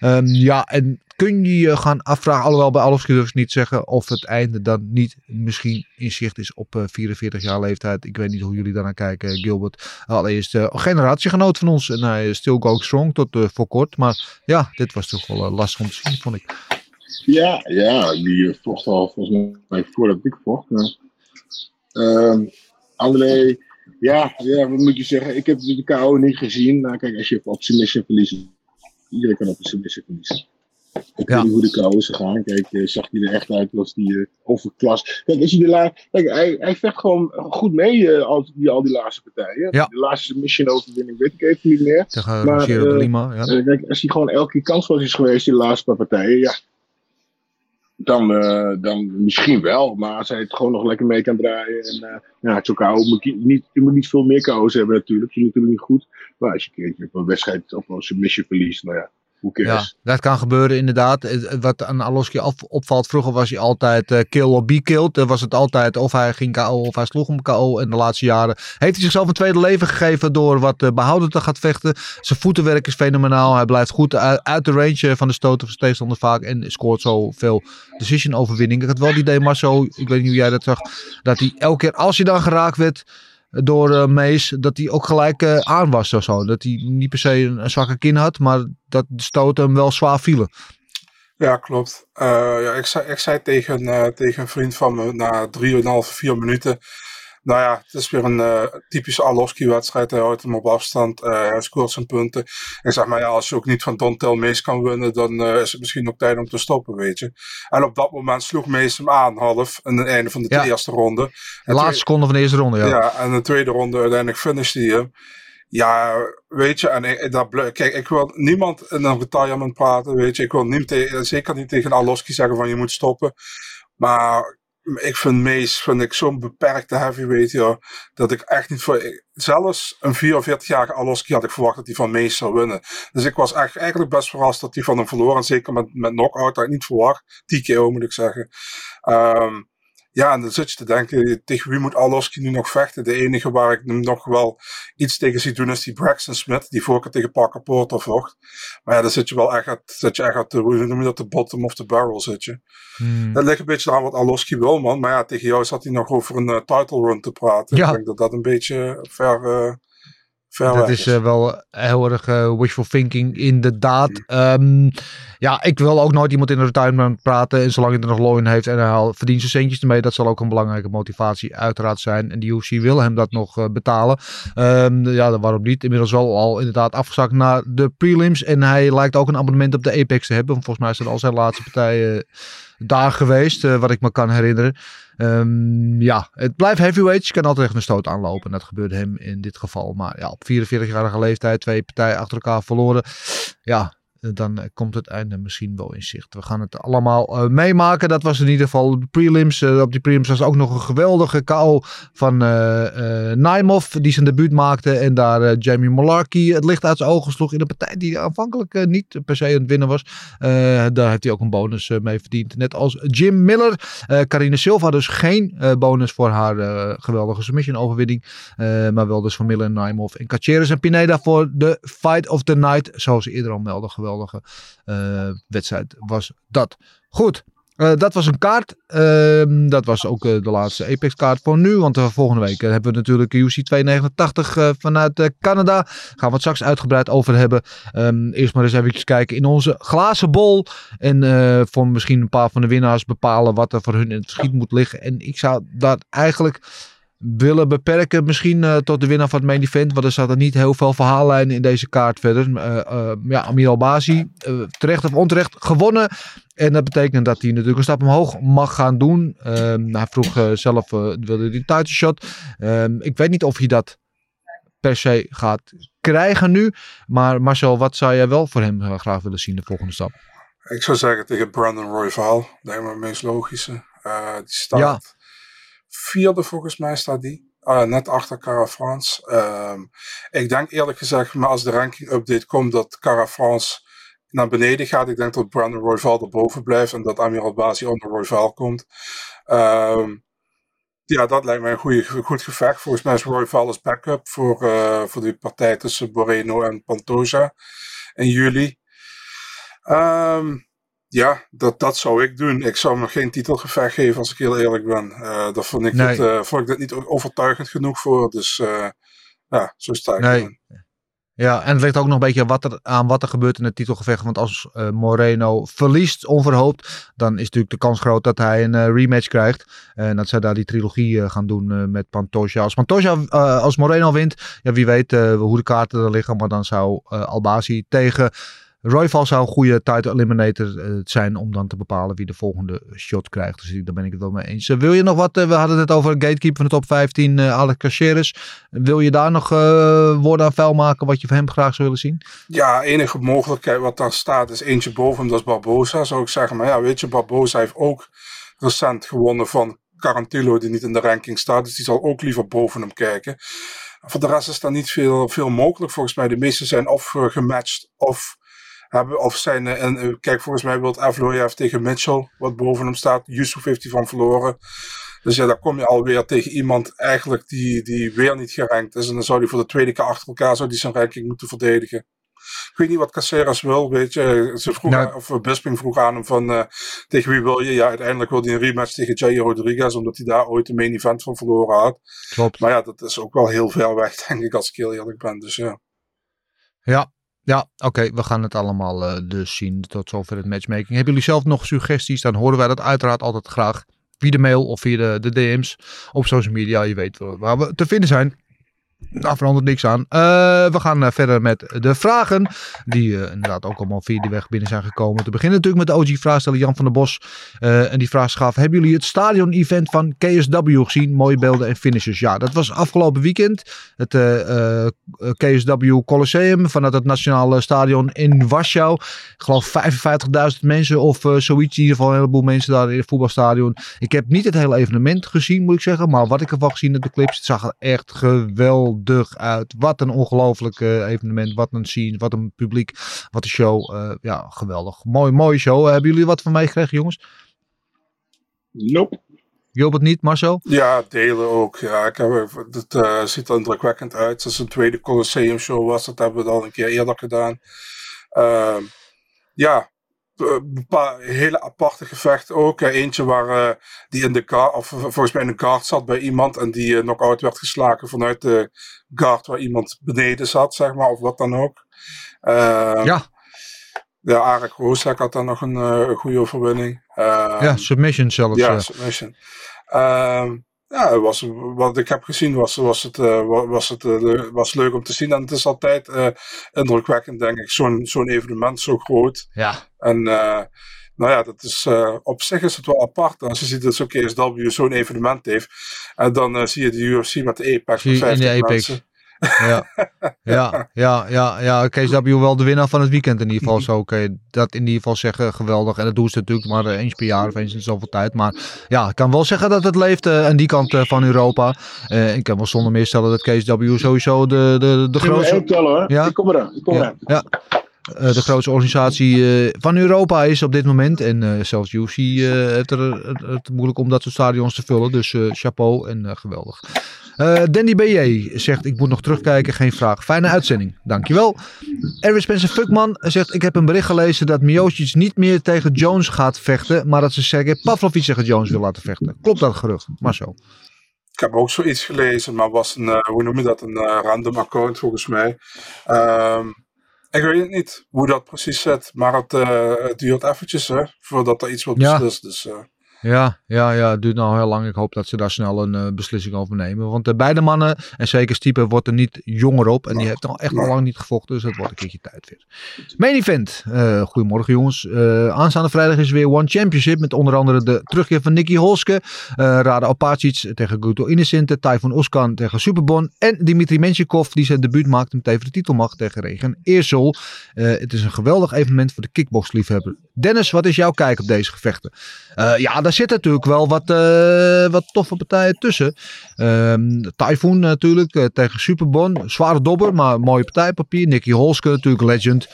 Ehm, ja, en kun je je gaan afvragen, alhoewel bij Arlovski durf niet zeggen, of het einde dan niet misschien in zicht is op eh, 44 jaar leeftijd. Ik weet niet hoe jullie daarnaar kijken, Gilbert. Allereerst uh, generatiegenoot van ons en hij is still going strong tot eh, voor kort. Maar ja, dit was toch wel eh, lastig om te zien, vond ik. Ja, ja, die eh, vocht al volgens mij voordat ik vocht. Maar, ehm, André, ja, ja, wat moet je zeggen? Ik heb de KO niet gezien. Nou, kijk, als je op submission verliest, iedereen kan op een submission verliezen. Ik weet niet hoe de KO is gegaan. Kijk, eh, zag hij er echt uit als die eh, overklas. Kijk, als je de la Kijk hij, hij vecht gewoon goed mee eh, al, die, al die laatste partijen. Ja. De laatste submission overwinning weet ik even niet meer. Tegen Maar, Lima. Ja. Kijk, als hij gewoon elke keer kansloos is geweest, die laatste paar partijen, ja. Dan, eh, dan misschien wel. Maar als hij het gewoon nog lekker mee kan draaien. En eh ja, KO moet je, niet, je moet niet veel meer KO's hebben natuurlijk. Je is natuurlijk niet goed. Maar als je een keertje op een wedstrijd op een submission verliest, nou ja, Ja, dat kan gebeuren inderdaad. Wat aan Aloski opvalt, vroeger was hij altijd eh, kill or be killed. Dan was het altijd of hij ging KO of hij sloeg hem KO. En de laatste jaren heeft hij zichzelf een tweede leven gegeven door wat uh, behouden te gaan vechten. Zijn voetenwerk is fenomenaal. Hij blijft goed uit, uit de range eh, van de stoten van tegenstander vaak. En scoort zoveel decision overwinningen. Ik had wel het idee, Marco, ik weet niet hoe jij dat zag. Dat hij elke keer als hij dan geraakt werd door eh, Mees, dat hij ook gelijk eh, aan was of zo. Dat hij niet per se een, zwakke kin had, maar dat de stoten hem wel zwaar vielen. Ja, klopt. Eh, ja, ik, zei, ik zei tegen, tegen een vriend van me na 3,5, 4 minuten. Nou ja, het is weer een eh, typische Arlovski-wedstrijd. Hij houdt hem op afstand. eh, hij scoort zijn punten. Ik zeg maar, ja, als je ook niet van Dontel Mees kan winnen, dan eh, is het misschien ook tijd om te stoppen, weet je. En op dat moment sloeg Mees hem aan, half, aan het einde van de Ja. eerste ronde. De laatste twee- seconde van de eerste ronde, ja. ja, en de tweede ronde uiteindelijk finishte hij hem. Ja, weet je, en ik, dat kijk, ik wil niemand in een retirement praten, weet je. Ik wil niet zeker niet tegen Arlovski zeggen van je moet stoppen. Maar ik vind Mees vind ik zo'n beperkte heavyweight, joh, dat ik echt niet voor... zelfs een 44-jarige Arlovski had ik verwacht dat hij van Mees zou winnen. Dus ik was echt, eigenlijk best verrast dat hij van hem verloor. En zeker met, met knockout had ik niet verwacht. TKO moet ik zeggen. Ehm, ja, en dan zit je te denken, tegen wie moet Arlovski nu nog vechten? De enige waar ik hem nog wel iets tegen zie doen is die Braxton Smith, die vorige tegen Parker Porter vocht. Maar ja, dan zit je wel echt zit je echt uit de, hoe noem je dat, de bottom of the barrel zit je. Hmm. Dat ligt een beetje aan wat Arlovski wil, man. Maar ja, tegen jou zat hij nog over een eh, title run te praten. Ja. Ik denk dat dat een beetje ver, eh ver Dat is eh, wel heel erg eh, wishful thinking, inderdaad. Ehm, ja, ik wil ook nooit iemand in een retirement praten. En zolang hij er nog loon in heeft en hij verdient zijn centjes ermee, dat zal ook een belangrijke motivatie uiteraard zijn. En de UFC wil hem dat nog eh, betalen. Ehm, ja, waarom niet? Inmiddels wel al inderdaad afgezakt naar de prelims. En hij lijkt ook een abonnement op de Apex te hebben. Volgens mij is dat al zijn laatste partij eh, daar geweest, eh, wat ik me kan herinneren. Ehm, ja, het blijft heavyweight. Je kan altijd tegen een stoot aanlopen. En dat gebeurde hem in dit geval. Maar ja, op 44-jarige leeftijd, twee partijen achter elkaar verloren. Ja, dan eh, komt het einde misschien wel in zicht. We gaan het allemaal eh, meemaken. Dat was in ieder geval de prelims. Eh, op die prelims was ook nog een geweldige KO van eh Naimov. Die zijn debuut maakte. En daar Jamie Malarkey het licht uit zijn ogen sloeg. In een partij die aanvankelijk niet per se aan het winnen was. Daar heeft hij ook een bonus mee verdiend. Net als Jim Miller. Carine Silva dus geen bonus voor haar geweldige submission overwinning. Maar wel dus voor Miller en Naimov. En Caceres en Pineda voor de Fight of the Night. Zoals eerder al meldden. Eh, wedstrijd was dat. Goed. Eh, dat was een kaart. Ehm, dat was ook eh, de laatste Apex kaart voor nu. Want volgende week hebben we natuurlijk UC 289 vanuit Canada. Gaan we het straks uitgebreid over hebben. Um, eerst maar eens even kijken in onze glazen bol. En voor misschien een paar van de winnaars bepalen wat er voor hun in het verschiet moet liggen. En ik zou dat eigenlijk willen beperken misschien uh, tot de winnaar van het main event. Want er zaten niet heel veel verhaallijnen in deze kaart verder. Uh, uh, ja, Amir Albazi, terecht of onterecht, gewonnen. En dat betekent dat hij natuurlijk een stap omhoog mag gaan doen. Ehm, hij vroeg zelf, wilde die title shot. Ehm, ik weet niet of hij dat per se gaat krijgen nu. Maar Marcel, wat zou jij wel voor hem graag willen zien de volgende stap? Ik zou zeggen tegen Brandon Royval. Dat is het meest logische. die staat... Ja vierde volgens mij staat die. Uh, net achter Cara France. Ehm, ik denk eerlijk gezegd, maar als de ranking update komt, dat Cara France naar beneden gaat. Ik denk dat Brandon Royval erboven blijft en dat Amir Albazi onder Royval komt. Um, ja, dat lijkt mij een goede, goed gevecht. Volgens mij is Royval als backup voor, uh, voor die partij tussen Moreno en Pantoja in juli. Um, ja, dat, dat zou ik doen. Ik zou me geen titelgevecht geven als ik heel eerlijk ben. Uh, daar vond ik, het, uh, vond ik dat niet overtuigend genoeg voor. Dus uh, ja, zo sta ik nee. Ja, en het ligt ook nog een beetje wat er, aan wat er gebeurt in het titelgevecht. Want als Moreno verliest onverhoopt, dan is natuurlijk de kans groot dat hij een rematch krijgt. En dat zij daar die trilogie gaan doen met Pantoja. Als Pantoja, als Moreno wint, ja, wie weet hoe de kaarten er liggen. Maar dan zou Albazi tegen Royval zou een goede title eliminator uh, zijn om dan te bepalen wie de volgende shot krijgt. Dus daar ben ik het wel mee eens. Uh, wil je nog wat? Uh, we hadden het over gatekeeper van de top 15, Alex Caceres. Wil je daar nog woorden aan vuil maken wat je van hem graag zou willen zien? Ja, enige mogelijkheid wat daar staat is eentje boven hem, dat is Barbosa zou ik zeggen. Maar ja, weet je, Barbosa heeft ook recent gewonnen van Carantillo die niet in de ranking staat. Dus die zal ook liever boven hem kijken. Voor de rest is daar niet veel, veel mogelijk volgens mij. De meeste zijn of gematcht of hebben. Of zijn, en eh, kijk, volgens mij wil Avloyev tegen Mitchell, wat boven hem staat. Yusuf heeft hij van verloren. Dus ja, dan kom je alweer tegen iemand eigenlijk die, die weer niet gerankt is. En dan zou hij voor de tweede keer achter elkaar zou die zijn ranking moeten verdedigen. Ik weet niet wat Caceres wil, weet je. Ze vroeg nou, of Bisping vroeg aan hem van uh, tegen wie wil je? Ja, uiteindelijk wil hij een rematch tegen Jay Rodriguez, omdat hij daar ooit een main event van verloren had. Klopt. Maar ja, dat is ook wel heel ver weg, <laughs> denk ik, als ik heel eerlijk ben. Dus ja. Ja, ja, oké, we gaan het allemaal uh, dus zien tot zover het matchmaking. Hebben jullie zelf nog suggesties? Dan horen wij dat uiteraard altijd graag via de mail of via de, de DM's op social media. Je weet waar we te vinden zijn. Daar verandert niks aan. Uh, we gaan uh, verder met de vragen. Die uh, inderdaad ook allemaal via die weg binnen zijn gekomen. Te beginnen natuurlijk met de OG-vraagsteller Jan van der Bos. en die vraag gaf: Hebben jullie het stadion-event van KSW gezien? Mooie beelden en finishes. Ja, dat was afgelopen weekend. Het KSW Colosseum vanuit het Nationale Stadion in Warschau. Ik geloof 55.000 mensen of zoiets. In ieder geval een heleboel mensen daar in het voetbalstadion. Ik heb niet het hele evenement gezien, moet ik zeggen. Maar wat ik ervan gezien heb, de clips, het zag er echt geweldig geweldig uit. Wat een ongelooflijk uh, evenement. Wat een scene. Wat een publiek. Wat een show. Uh, ja, geweldig. Mooi, mooie show. hebben jullie wat van meegekregen, jongens? Nope. Joop het niet, Marcel? Ja, delen ook. Ja, ik heb, het uh, ziet er indrukwekkend uit. Als een tweede Colosseum show was, dat hebben we al een keer eerder gedaan. Uh, ja, paar hele aparte gevechten ook. Eentje waar uh, die in de guard, of volgens mij in de guard zat bij iemand en die uh, knock-out werd geslagen vanuit de guard waar iemand beneden zat, zeg maar, of wat dan ook. Uh, ja. Ja, Arik Roostek had dan nog een goede overwinning. ja, submission zelfs. Ja, submission. Ja, was, wat ik heb gezien was, was, het, uh, was, het uh, was leuk om te zien. En het is altijd uh, indrukwekkend, denk ik, zo'n zo'n evenement zo groot. Ja. En nou ja, dat is, op zich is het wel apart. Als je ziet dat zo'n KSW zo'n evenement heeft. En dan zie je de UFC met de Apex. De Apex. Mensen. <laughs> Ja, ja, ja, ja, ja. Kees W. wel de winnaar van het weekend in ieder geval. Zo kun je dat in ieder geval zeggen. Geweldig. En dat doen ze natuurlijk maar eens per jaar of eens in zoveel tijd. Maar ja, ik kan wel zeggen dat het leeft uh, aan die kant uh, van Europa. Uh, ik kan wel zonder meer stellen dat Kees W. sowieso de, de, de grootste... Tellen, ja? Ik kom eraan. Ik kom ja, eraan. Ja. Uh, de grootste organisatie uh, van Europa is op dit moment. En uh, zelfs UFC heeft er het moeilijk om dat soort stadions te vullen. Dus chapeau en geweldig. Eh, Danny B.J. zegt, ik moet nog terugkijken, geen vraag. Fijne uitzending, dankjewel. Erwin Spencer Fuckman zegt, ik heb een bericht gelezen dat Miocic niet meer tegen Jones gaat vechten, maar dat ze Sergej Pavlovic tegen Jones wil laten vechten. Klopt dat gerucht, Marcel? Ik heb ook zoiets gelezen, maar was een, uh, hoe noem je dat, een uh, random account volgens mij. Um, ik weet het niet hoe dat precies zit, maar het, uh, het duurt eventjes hè, voordat er iets wordt beslist. Ja. Dus, ja, ja, ja, het duurt nou heel lang. Ik hoop dat ze daar snel een uh, beslissing over nemen. Want uh, beide mannen, en zeker Stiepe, wordt er niet jonger op. En die heeft al echt al lang niet gevochten. Dus het wordt een keertje tijd weer. Main event. Uh, goedemorgen jongens. aanstaande vrijdag is weer One Championship. Met onder andere de terugkeer van Nicky Holske. Rada Opacic tegen Guto Innocente. Typhoon Oskan tegen Superbon. En Dimitri Menshikov die zijn debuut maakt met even de titelmacht tegen Regen Eersel. het is een geweldig evenement voor de kickboxliefhebber. Dennis, wat is jouw kijk op deze gevechten? ja, daar zit natuurlijk wel wat, uh, wat toffe partijen tussen. Um, Typhoon natuurlijk uh, tegen Superbon. Zware dobber, maar mooie partijpapier. Nicky Holske natuurlijk legend.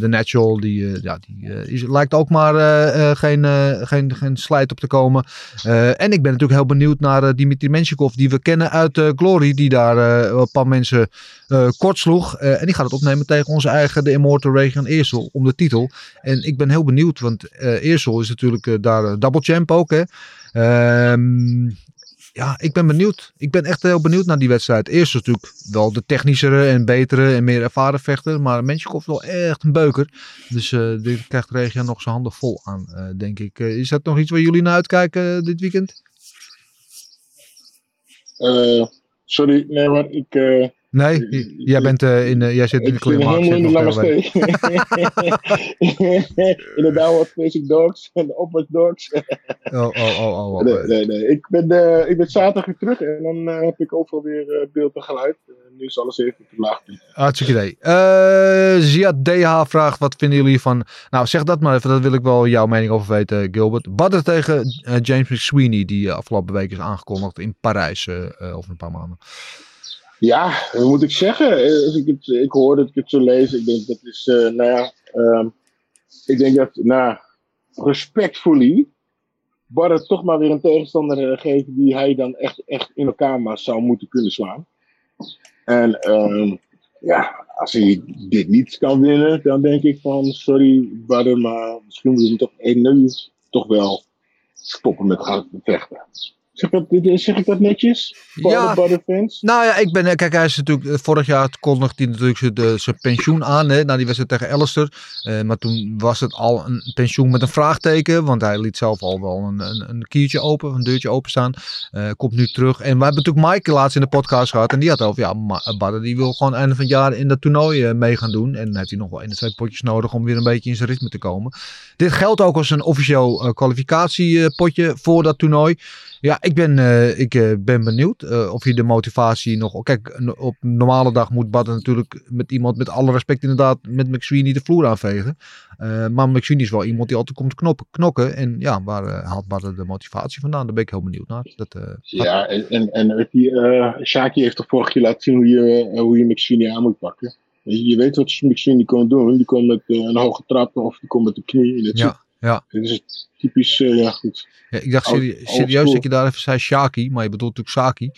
De Natural, die, ja, die lijkt ook maar geen, geen, geen slijt op te komen. en ik ben natuurlijk heel benieuwd naar Dimitri Menshikov, die we kennen uit Glory. Die daar een paar mensen kort sloeg. en die gaat het opnemen tegen onze eigen, de Immortal Regan Eersel, om de titel. En ik ben heel benieuwd, want Eersel is natuurlijk daar double champ ook. Hè? Um, ja, ik ben benieuwd. Ik ben echt heel benieuwd naar die wedstrijd. Eerst is natuurlijk wel de technischere en betere en meer ervaren vechter. Maar Menschikov wel echt een beuker. Dus uh, die krijgt Regia nog zijn handen vol aan, uh, denk ik. Uh, is dat nog iets waar jullie naar uitkijken dit weekend? sorry, nee, maar ik Nee, jij, bent, uh, in, uh, jij zit in de klimaat. Ik zit helemaal <laughs> in de lange steek. in de downward facing dogs en de upward dogs. oh, oh, oh, oh, oh. Nee, nee, nee. Ik ben, uh, ik ben zaterdag weer terug en dan heb ik overal weer beeld en geluid. nu is alles even te laag. Hartstikke idee. Ziad DH vraagt, wat vinden jullie van... Nou, zeg dat maar even, dat wil ik wel jouw mening over weten, Gilbert. Badder tegen James McSweeney, die afgelopen week is aangekondigd in Parijs over een paar maanden. Ja, wat moet ik zeggen? Als ik, het, ik hoor dat ik het zo lees. Ik denk dat is, uh, nou ja, uh, ik denk dat, nou, respectfully, Barret toch maar weer een tegenstander uh, geven die hij dan echt, echt in elkaar zou moeten kunnen slaan. En um, ja, als hij dit niet kan winnen, dan denk ik van, sorry Barret, maar misschien moet je toch, nu toch wel stoppen met gaan vechten. Zeg, dat, zeg ik dat netjes? Voor ja, de fans? Nou ja, ik ben, eh, kijk, hij is natuurlijk, eh, vorig jaar kondigde hij natuurlijk zijn, zijn pensioen aan, hè, na die wedstrijd tegen Alistair. Uh, maar toen was het al een pensioen met een vraagteken, want hij liet zelf al wel een, een, een kiertje open, een deurtje openstaan. Uh, komt nu terug. En we hebben natuurlijk Mike laatst in de podcast gehad en die had over, ja, Badder die wil gewoon einde van het jaar in dat toernooi uh, mee gaan doen. En dan heeft hij nog wel één of twee potjes nodig om weer een beetje in zijn ritme te komen. Dit geldt ook als een officieel kwalificatiepotje voor dat toernooi. Ja, ik ben, uh, ik uh, ben benieuwd uh, of je de motivatie nog. Kijk, op normale dag moet Badden natuurlijk met iemand, met alle respect inderdaad, met McSweeney de vloer aanvegen. maar McSweeney is wel iemand die altijd komt knoppen, knokken. En ja, waar haalt Badden de motivatie vandaan? Daar ben ik heel benieuwd naar. Dat, ja, en, en, en die, Shaki heeft toch vorig jaar laten zien hoe je, hoe je McSweeney aan moet pakken. Je weet wat McSweeney kon doen. Die komt met een hoge trap of die komt met de knie. In het ja. Ja. Dit is typisch, uh, ja goed. Ja, ik dacht serie serieus dat je daar even zei Shaki, maar je bedoelt natuurlijk Saki.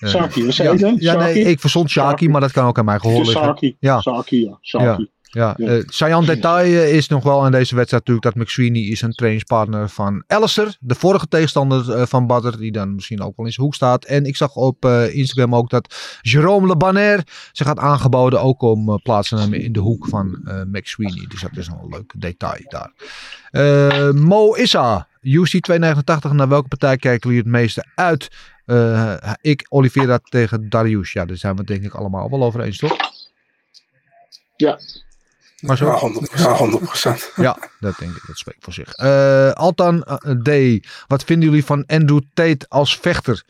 Uh, Saki, wat zei je Ja, nee, ik verstond Shaki, maar dat kan ook aan mij gehoord liggen. Saki, ja. Saki, ja. Saki. Ja. Uh, saillant detail is nog wel in deze wedstrijd natuurlijk dat McSweeney is een trainingspartner van Alistair, de vorige tegenstander uh, van Badder, die dan misschien ook wel in zijn hoek staat. En ik zag op uh, Instagram ook dat Jerome Le Banner zich had aangeboden ook om plaats te nemen in de hoek van McSweeney. Dus dat is een leuk detail daar. Mo Issa, UC 289, naar welke partij kijken jullie het meeste uit? ik, Oliveira tegen Darius. Ja, daar zijn we denk ik allemaal wel over eens, toch? Ja, maar zo? Ja, 100%. Ja, dat denk ik. Dat spreekt voor zich. Uh, Altan uh, D. Wat vinden jullie van Andrew Tate als vechter?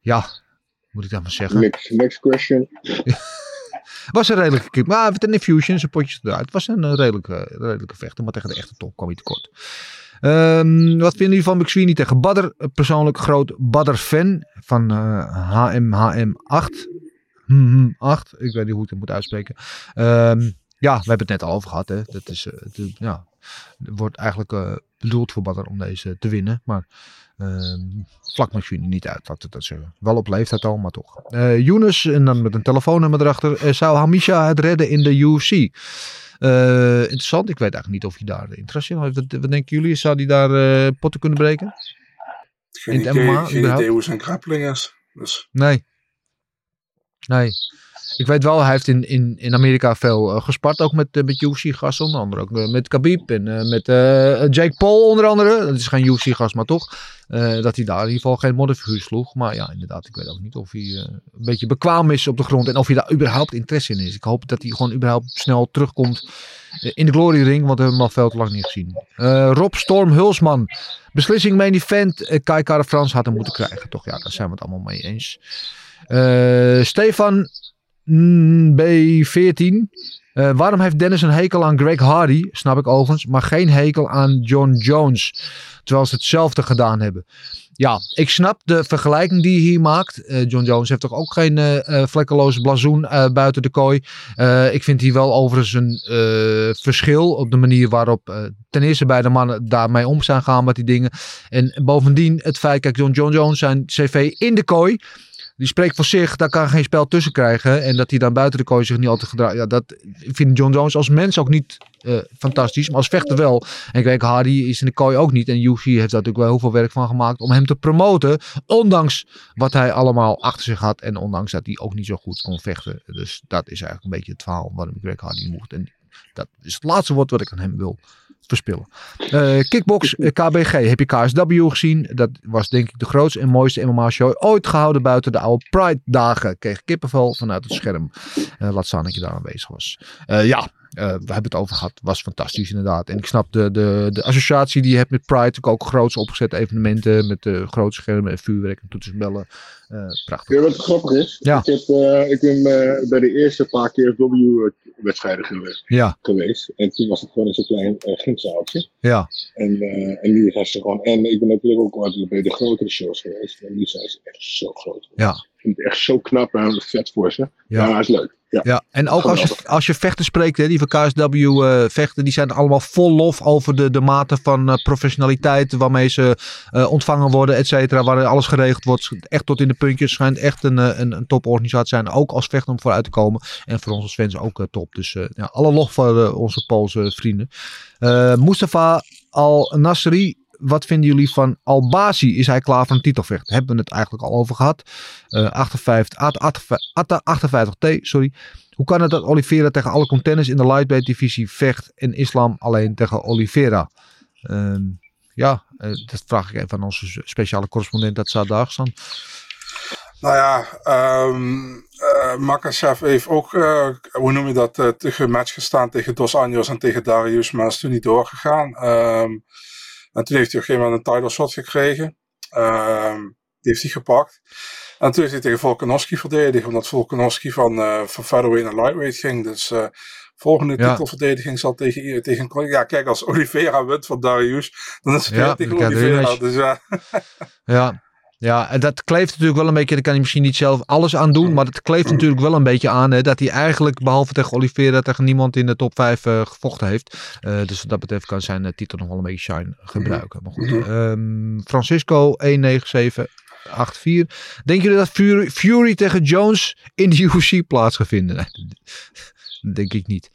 Ja, moet ik dan maar zeggen. Next, next question. <laughs> was een redelijke kick. Maar met een infusion, zijn potjes eruit. was een redelijke, redelijke vechter. Maar tegen de echte top kwam hij tekort. Um, wat vinden jullie van McSweeney tegen Badder? Persoonlijk groot Badder-fan van uh, HMHM8. Hmm, 8. Ik weet niet hoe ik het moet uitspreken. Um, ja, we hebben het net al over gehad. Hè. Dat is, uh, ja, er wordt eigenlijk uh, bedoeld voor Badr om deze te winnen. Maar ehm vlak McSweeney niet uit, laat ik dat zeggen. Wel op leeftijd al, maar toch. Eh Younes, en dan met een telefoonnummer erachter. eh, zou Hamisha het redden in de UFC? Eh, interessant. Ik weet eigenlijk niet of hij daar interesse in heeft. Wat, wat denken jullie? Zou hij daar eh, potten kunnen breken? Geen, In het idee, MMA geen überhaupt? idee hoe zijn grappling is. Dus Nee. Nee. Ik weet wel, hij heeft in, in, in Amerika veel eh, gespart. Ook met, uh, met. Onder andere ook eh, met Khabib en met Jake Paul onder andere. Dat is geen UFC-gast, maar toch. dat hij daar in ieder geval geen modderfiguur sloeg. Maar ja, inderdaad, ik weet ook niet of hij een beetje bekwaam is op de grond. En of hij daar überhaupt interesse in is. Ik hoop dat hij gewoon überhaupt snel terugkomt in de Glory Ring. Want we hebben hem al veel te lang niet gezien. Rob Storm Hulsman. Beslissing main event. Kai Kara Frans had hem moeten krijgen. Toch ja, daar zijn we het allemaal mee eens. Stefan mm, B14. Eh, waarom heeft Dennis een hekel aan Greg Hardy? Snap ik overigens. Maar geen hekel aan John Jones. Terwijl ze hetzelfde gedaan hebben. Ja, ik snap de vergelijking die je hier maakt. Eh, John Jones heeft toch ook geen eh, vlekkeloos blazoen buiten de kooi. Ik vind hier wel overigens een verschil op de manier waarop ten eerste beide mannen daarmee om zijn gaan met die dingen. En bovendien het feit, kijk, John, John Jones zijn cv in de kooi. Die spreekt voor zich, daar kan geen spel tussen krijgen. En dat hij dan buiten de kooi zich niet altijd gedraagt. Ja, dat vindt John Jones als mens ook niet eh, fantastisch. Maar als vechter wel. En Greg Hardy is in de kooi ook niet. En UFC heeft daar natuurlijk wel heel veel werk van gemaakt om hem te promoten. Ondanks wat hij allemaal achter zich had. En ondanks dat hij ook niet zo goed kon vechten. Dus dat is eigenlijk een beetje het verhaal waarom ik Greg Hardy mocht. En dat is het laatste woord wat ik aan hem wil verspillen. Eh, kickbox eh, KBG. Heb je KSW gezien? Dat was denk ik de grootste en mooiste MMA-show ooit gehouden buiten de oude Pride-dagen. Kreeg kippenvel vanuit het scherm. Eh, laat staan dat je daar aanwezig was. Ja, we hebben het over gehad. Was fantastisch inderdaad. En ik snap de, de, de associatie die je hebt met Pride. Ook groots opgezette evenementen. Met de grote schermen en vuurwerk en toetsenbellen. Eh prachtig. Je wat grappig is? Ja. Ik, heb, ik ben bij de eerste paar keer W-wedstrijden geweest, Ja, geweest. En toen was het gewoon in zo'n klein uh. Ja. En, eh, en nu zijn ze gewoon. En ik ben natuurlijk ook altijd bij de grotere shows geweest. En nu zijn ze echt zo groot. Ja. Ik vind het echt zo knap en vet voor ze. Ja. Ja, is leuk. Ja. Ja, en ook als je, als je vechten spreekt, hè, die van KSW eh, vechten, die zijn allemaal vol lof over de, de mate van eh, professionaliteit waarmee ze ontvangen worden, et cetera. Waar alles geregeld wordt. Echt tot in de puntjes. Schijnt echt een, een, een toporganisatie te zijn. Ook als vechter om vooruit te komen. En voor ons als fans ook top. Dus ja, alle lof voor onze Poolse vrienden. Eh Mustafa Al-Nasri. Wat vinden jullie van Al-Bazi? Is hij klaar voor een titelvecht? Hebben we het eigenlijk al over gehad. Eh 58, 58, 58T, sorry. Hoe kan het dat Oliveira tegen alle contenders in de lightweight divisie vecht en Islam alleen tegen Oliveira? Ehm, ja, eh, dat vraag ik even aan onze speciale correspondent dat staan. Nou ja, um, uh, Makachev heeft ook, uh, hoe noem je dat, uh, tegen match gestaan tegen Dos Anjos en tegen Darius, maar is toen niet doorgegaan. Um, en toen heeft hij op een gegeven moment een title shot gekregen. Um, die heeft hij gepakt. En toen heeft hij tegen Volkanovski verdedigd, omdat Volkanovski van, uh, van featherweight naar lightweight ging. Dus uh, volgende ja. titelverdediging zal tegen, tegen... Ja, kijk, als Oliveira wint van Darius, dan is het ja, tegen Oliveira. Dus, ja. ja. <laughs> Ja, en dat kleeft natuurlijk wel een beetje. Daar kan hij misschien niet zelf alles aan doen. Maar dat kleeft natuurlijk wel een beetje aan. Hè, dat hij eigenlijk, behalve tegen Oliveira, tegen niemand in de top 5 uh, gevochten heeft. Uh, dus wat dat betreft kan zijn uh, titel nog wel een beetje shine gebruiken. Maar goed. Um, Francisco 19784. Denken jullie dat Fury, Fury, tegen Jones in de <laughs> UFC plaats gaat vinden? Denk ik niet.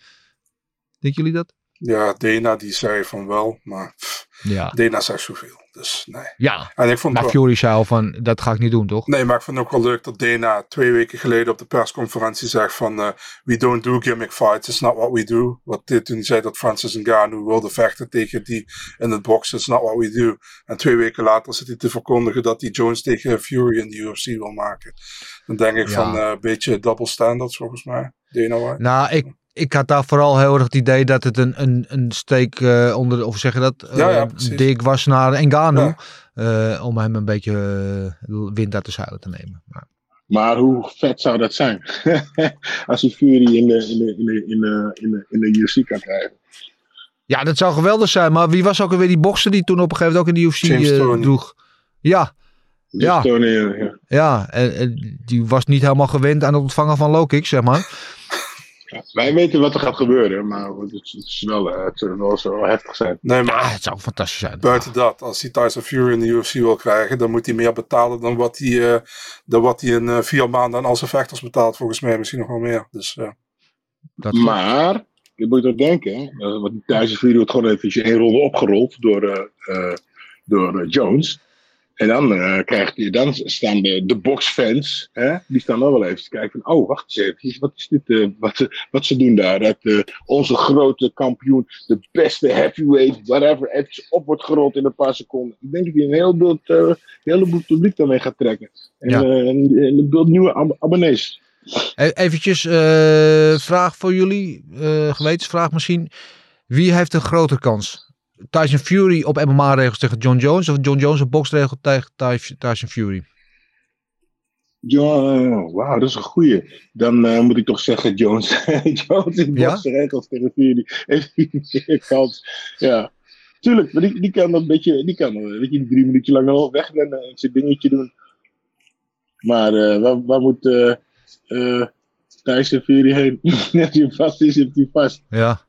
Denken jullie dat? Ja, Dana die zei van wel, maar pff, ja. Dana zei zoveel. Dus nee. Ja, en ik vond maar wel, Fury zei al van, dat ga ik niet doen, toch? Nee, maar ik vond het ook wel leuk dat Dana twee weken geleden op de persconferentie zegt van... Uh, we don't do gimmick fights, it's not what we do. Wat dit toen zei dat Francis Ngannou wilde vechten tegen die in het boksen, it's not what we do. En twee weken later zit hij te verkondigen dat hij Jones tegen Fury in de UFC wil maken. Dan denk ik ja. van uh, een beetje double standards volgens mij, Dana White. Nou, ik, ik had daar vooral heel erg het idee dat het een, een, een steek uh, onder, of zeg je dat, uh, ja, ja, dik was naar. Ja. Uh, om hem een beetje wind uit de zeilen te nemen. Maar, maar hoe vet zou dat zijn? <laughs> Als hij Fury in de, in de, in de, in de, in de, in de UFC kan krijgen. Ja, dat zou geweldig zijn. Maar wie was ook alweer die bokser die toen op een gegeven moment ook in de UFC droeg? Ja. Ja. ja, en, en die was niet helemaal gewend aan het ontvangen van low kicks, zeg maar. Ja, wij weten wat er gaat gebeuren, maar het, is- het is wel, eh, het zal wel zo heftig zijn. Nee, maar Ah, het zou fantastisch zijn. buiten dat, als hij Tyson Fury in de UFC wil krijgen, dan moet hij meer betalen dan wat hij, eh, dan wat hij in eh, vier maanden aan al zijn vechters betaalt. Volgens mij misschien nog wel meer. Dus Dat Maar, je moet er denken, want Tyson Fury wordt gewoon even één ronde opgerold door, eh, eh, door Jones. En dan, eh, krijgt hij, dan staan de, de boxfans, hè, die staan dan wel even te kijken van, oh, wacht eens even, wat is dit, eh, wat, ze- wat ze doen daar? Dat eh, onze grote kampioen, de beste heavyweight, whatever, eventjes op wordt gerold in een paar seconden. Ik denk dat hij een heleboel, een heleboel publiek daarmee gaat trekken. En, Ja. en, en een beeld nieuwe ab- abonnees. E- Eventjes, vraag voor jullie, gewetensvraag misschien. Wie heeft een grotere kans? Tyson Fury op MMA-regels tegen John Jones of John Jones op boxregels tegen Ty- Tyson Fury? Ja, wauw, dat is een goeie. Dan eh, moet ik toch zeggen, Jones. <laughs> Jones in Ja? boxregels tegen Fury heeft kans. Ja, tuurlijk, maar die, die kan dan een beetje, die kan weet je, drie minuutjes lang al wegrennen en zijn dingetje doen. Maar eh, waar, waar moet eh Tyson Fury heen? <laughs> Als hij vast is, zit hij vast. Ja.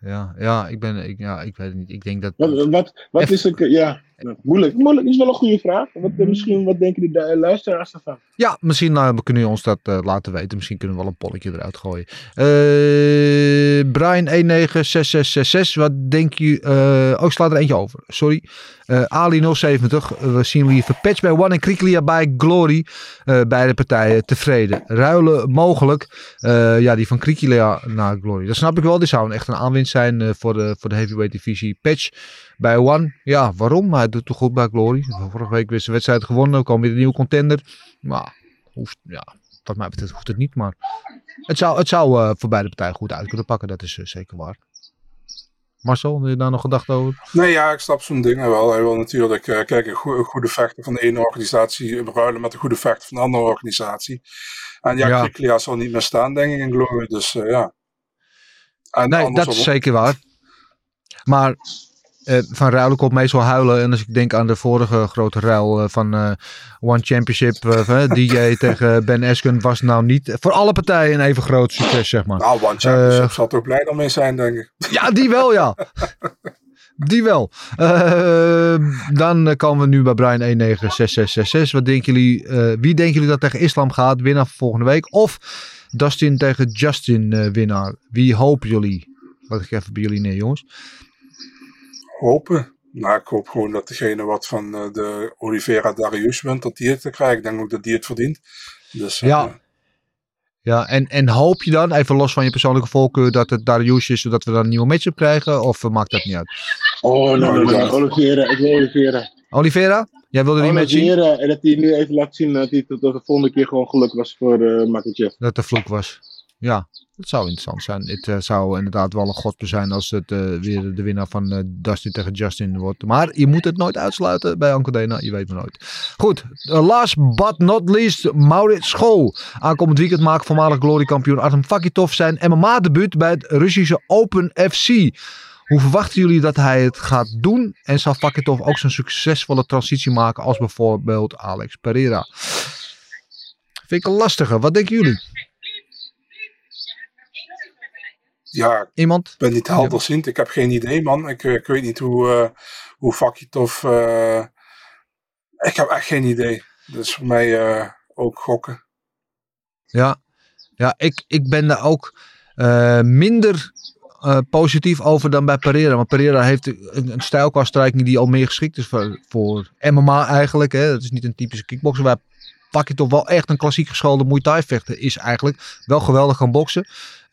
Ja, ja, ik ben, ik, ja, ik weet het niet. Ik denk dat... Wat, wat, wat is een, ja, moeilijk. Moeilijk is wel een goede vraag. Wat, eh, misschien, wat denken de du- luisteraars ervan? Ja, misschien eh, kunnen jullie ons dat eh, laten weten. Misschien kunnen we wel een polletje eruit gooien. Eh Brian196666, wat denk je... eh, oh, ik sla er eentje over. Sorry. Eh, Ali070, we zien liever Patch bij One en Kriklia bij Glory. Eh, beide partijen tevreden. Ruilen mogelijk. Eh, ja, die van Kriklia naar Glory. Dat snap ik wel. Die zou echt een aanwinst zijn eh, voor, de, voor de heavyweight divisie. Patch bij One. Ja, waarom? Hij doet toch goed bij Glory. Vorige week weer zijn wedstrijd gewonnen. Kwam weer een nieuwe contender. Maar hoeft, ja, wat mij betreft hoeft het niet. Maar het zou, het zou eh, voor beide partijen goed uit kunnen pakken. Dat is eh, zeker waar. Marcel, heb je daar nog gedacht over? Nee, ja, ik snap zo'n dingen wel. Hij wil natuurlijk, eh, kijk, een, goede vechter van de ene organisatie ruilen met een goede vechter van de andere organisatie. En ja, Ja. Zal niet meer staan, denk ik, in Glory. Dus ja. En Nee, dat is zeker waar. Maar eh, van ruilen komt meestal huilen. En als ik denk aan de vorige grote ruil eh, van eh, One Championship. DJ <laughs> tegen Ben Askren was nou niet voor alle partijen een even groot succes, zeg maar. Nou, One Championship zal toch blij daarmee zijn, denk ik. Ja, die wel, ja. <laughs> Die wel. Eh, dan komen we nu bij Brian 196666. Wat denken jullie? wie denken jullie dat tegen Islam gaat? Winnaar van volgende week. Of Dustin tegen Justin winnaar. Wie hopen jullie? Laat ik even bij jullie neer, jongens. Hopen. Nou, ik hoop gewoon dat degene wat van eh, de Oliveira Darius wint, dat die het krijgt. Ik denk ook dat die het verdient. Dus eh, Ja. Ja, en, en hoop je dan, even los van je persoonlijke voorkeur, dat het Darius is, zodat we dan een nieuwe matchup krijgen? Of eh, maakt dat niet uit? Oh, nee, nee, nee. Oliveira, ik wil Oliveira. Oliveira, jij wilde die match zien? Oliveira, en dat hij nu even laat zien dat hij tot de volgende keer gewoon geluk was voor uh, Makachev. Dat de vloek was. Ja, dat zou interessant zijn. Het eh, zou inderdaad wel een godbe zijn als het eh, weer de winnaar van eh, Dustin tegen Justin wordt. Maar je moet het nooit uitsluiten bij Anko Dena. Je weet maar nooit. Goed, last but not least, Maurits School. Aankomend weekend maakt voormalig glorykampioen Artem Fakitov zijn MMA-debuut bij het Russische Open FC. Hoe verwachten jullie dat hij het gaat doen? En zal Fakitov ook zo'n succesvolle transitie maken als bijvoorbeeld Alex Pereira? Vind ik een lastige. Wat denken jullie? Ja, ik Iemand? ben niet helderziend. Ik heb geen idee, man. Ik, eh, ik weet niet hoe, uh, hoe Fakitov... Uh, ik heb echt geen idee. Dus voor mij uh, ook gokken. Ja, ja ik, ik ben daar ook minder positief over dan bij Pereira. Want Pereira heeft een, een stijl qua die al meer geschikt is voor, voor MMA eigenlijk. Hè. Dat is niet een typische kickboxer. Waar pak je toch wel echt een klassiek geschoolde Muay Thai vechter is eigenlijk. Wel geweldig gaan boksen.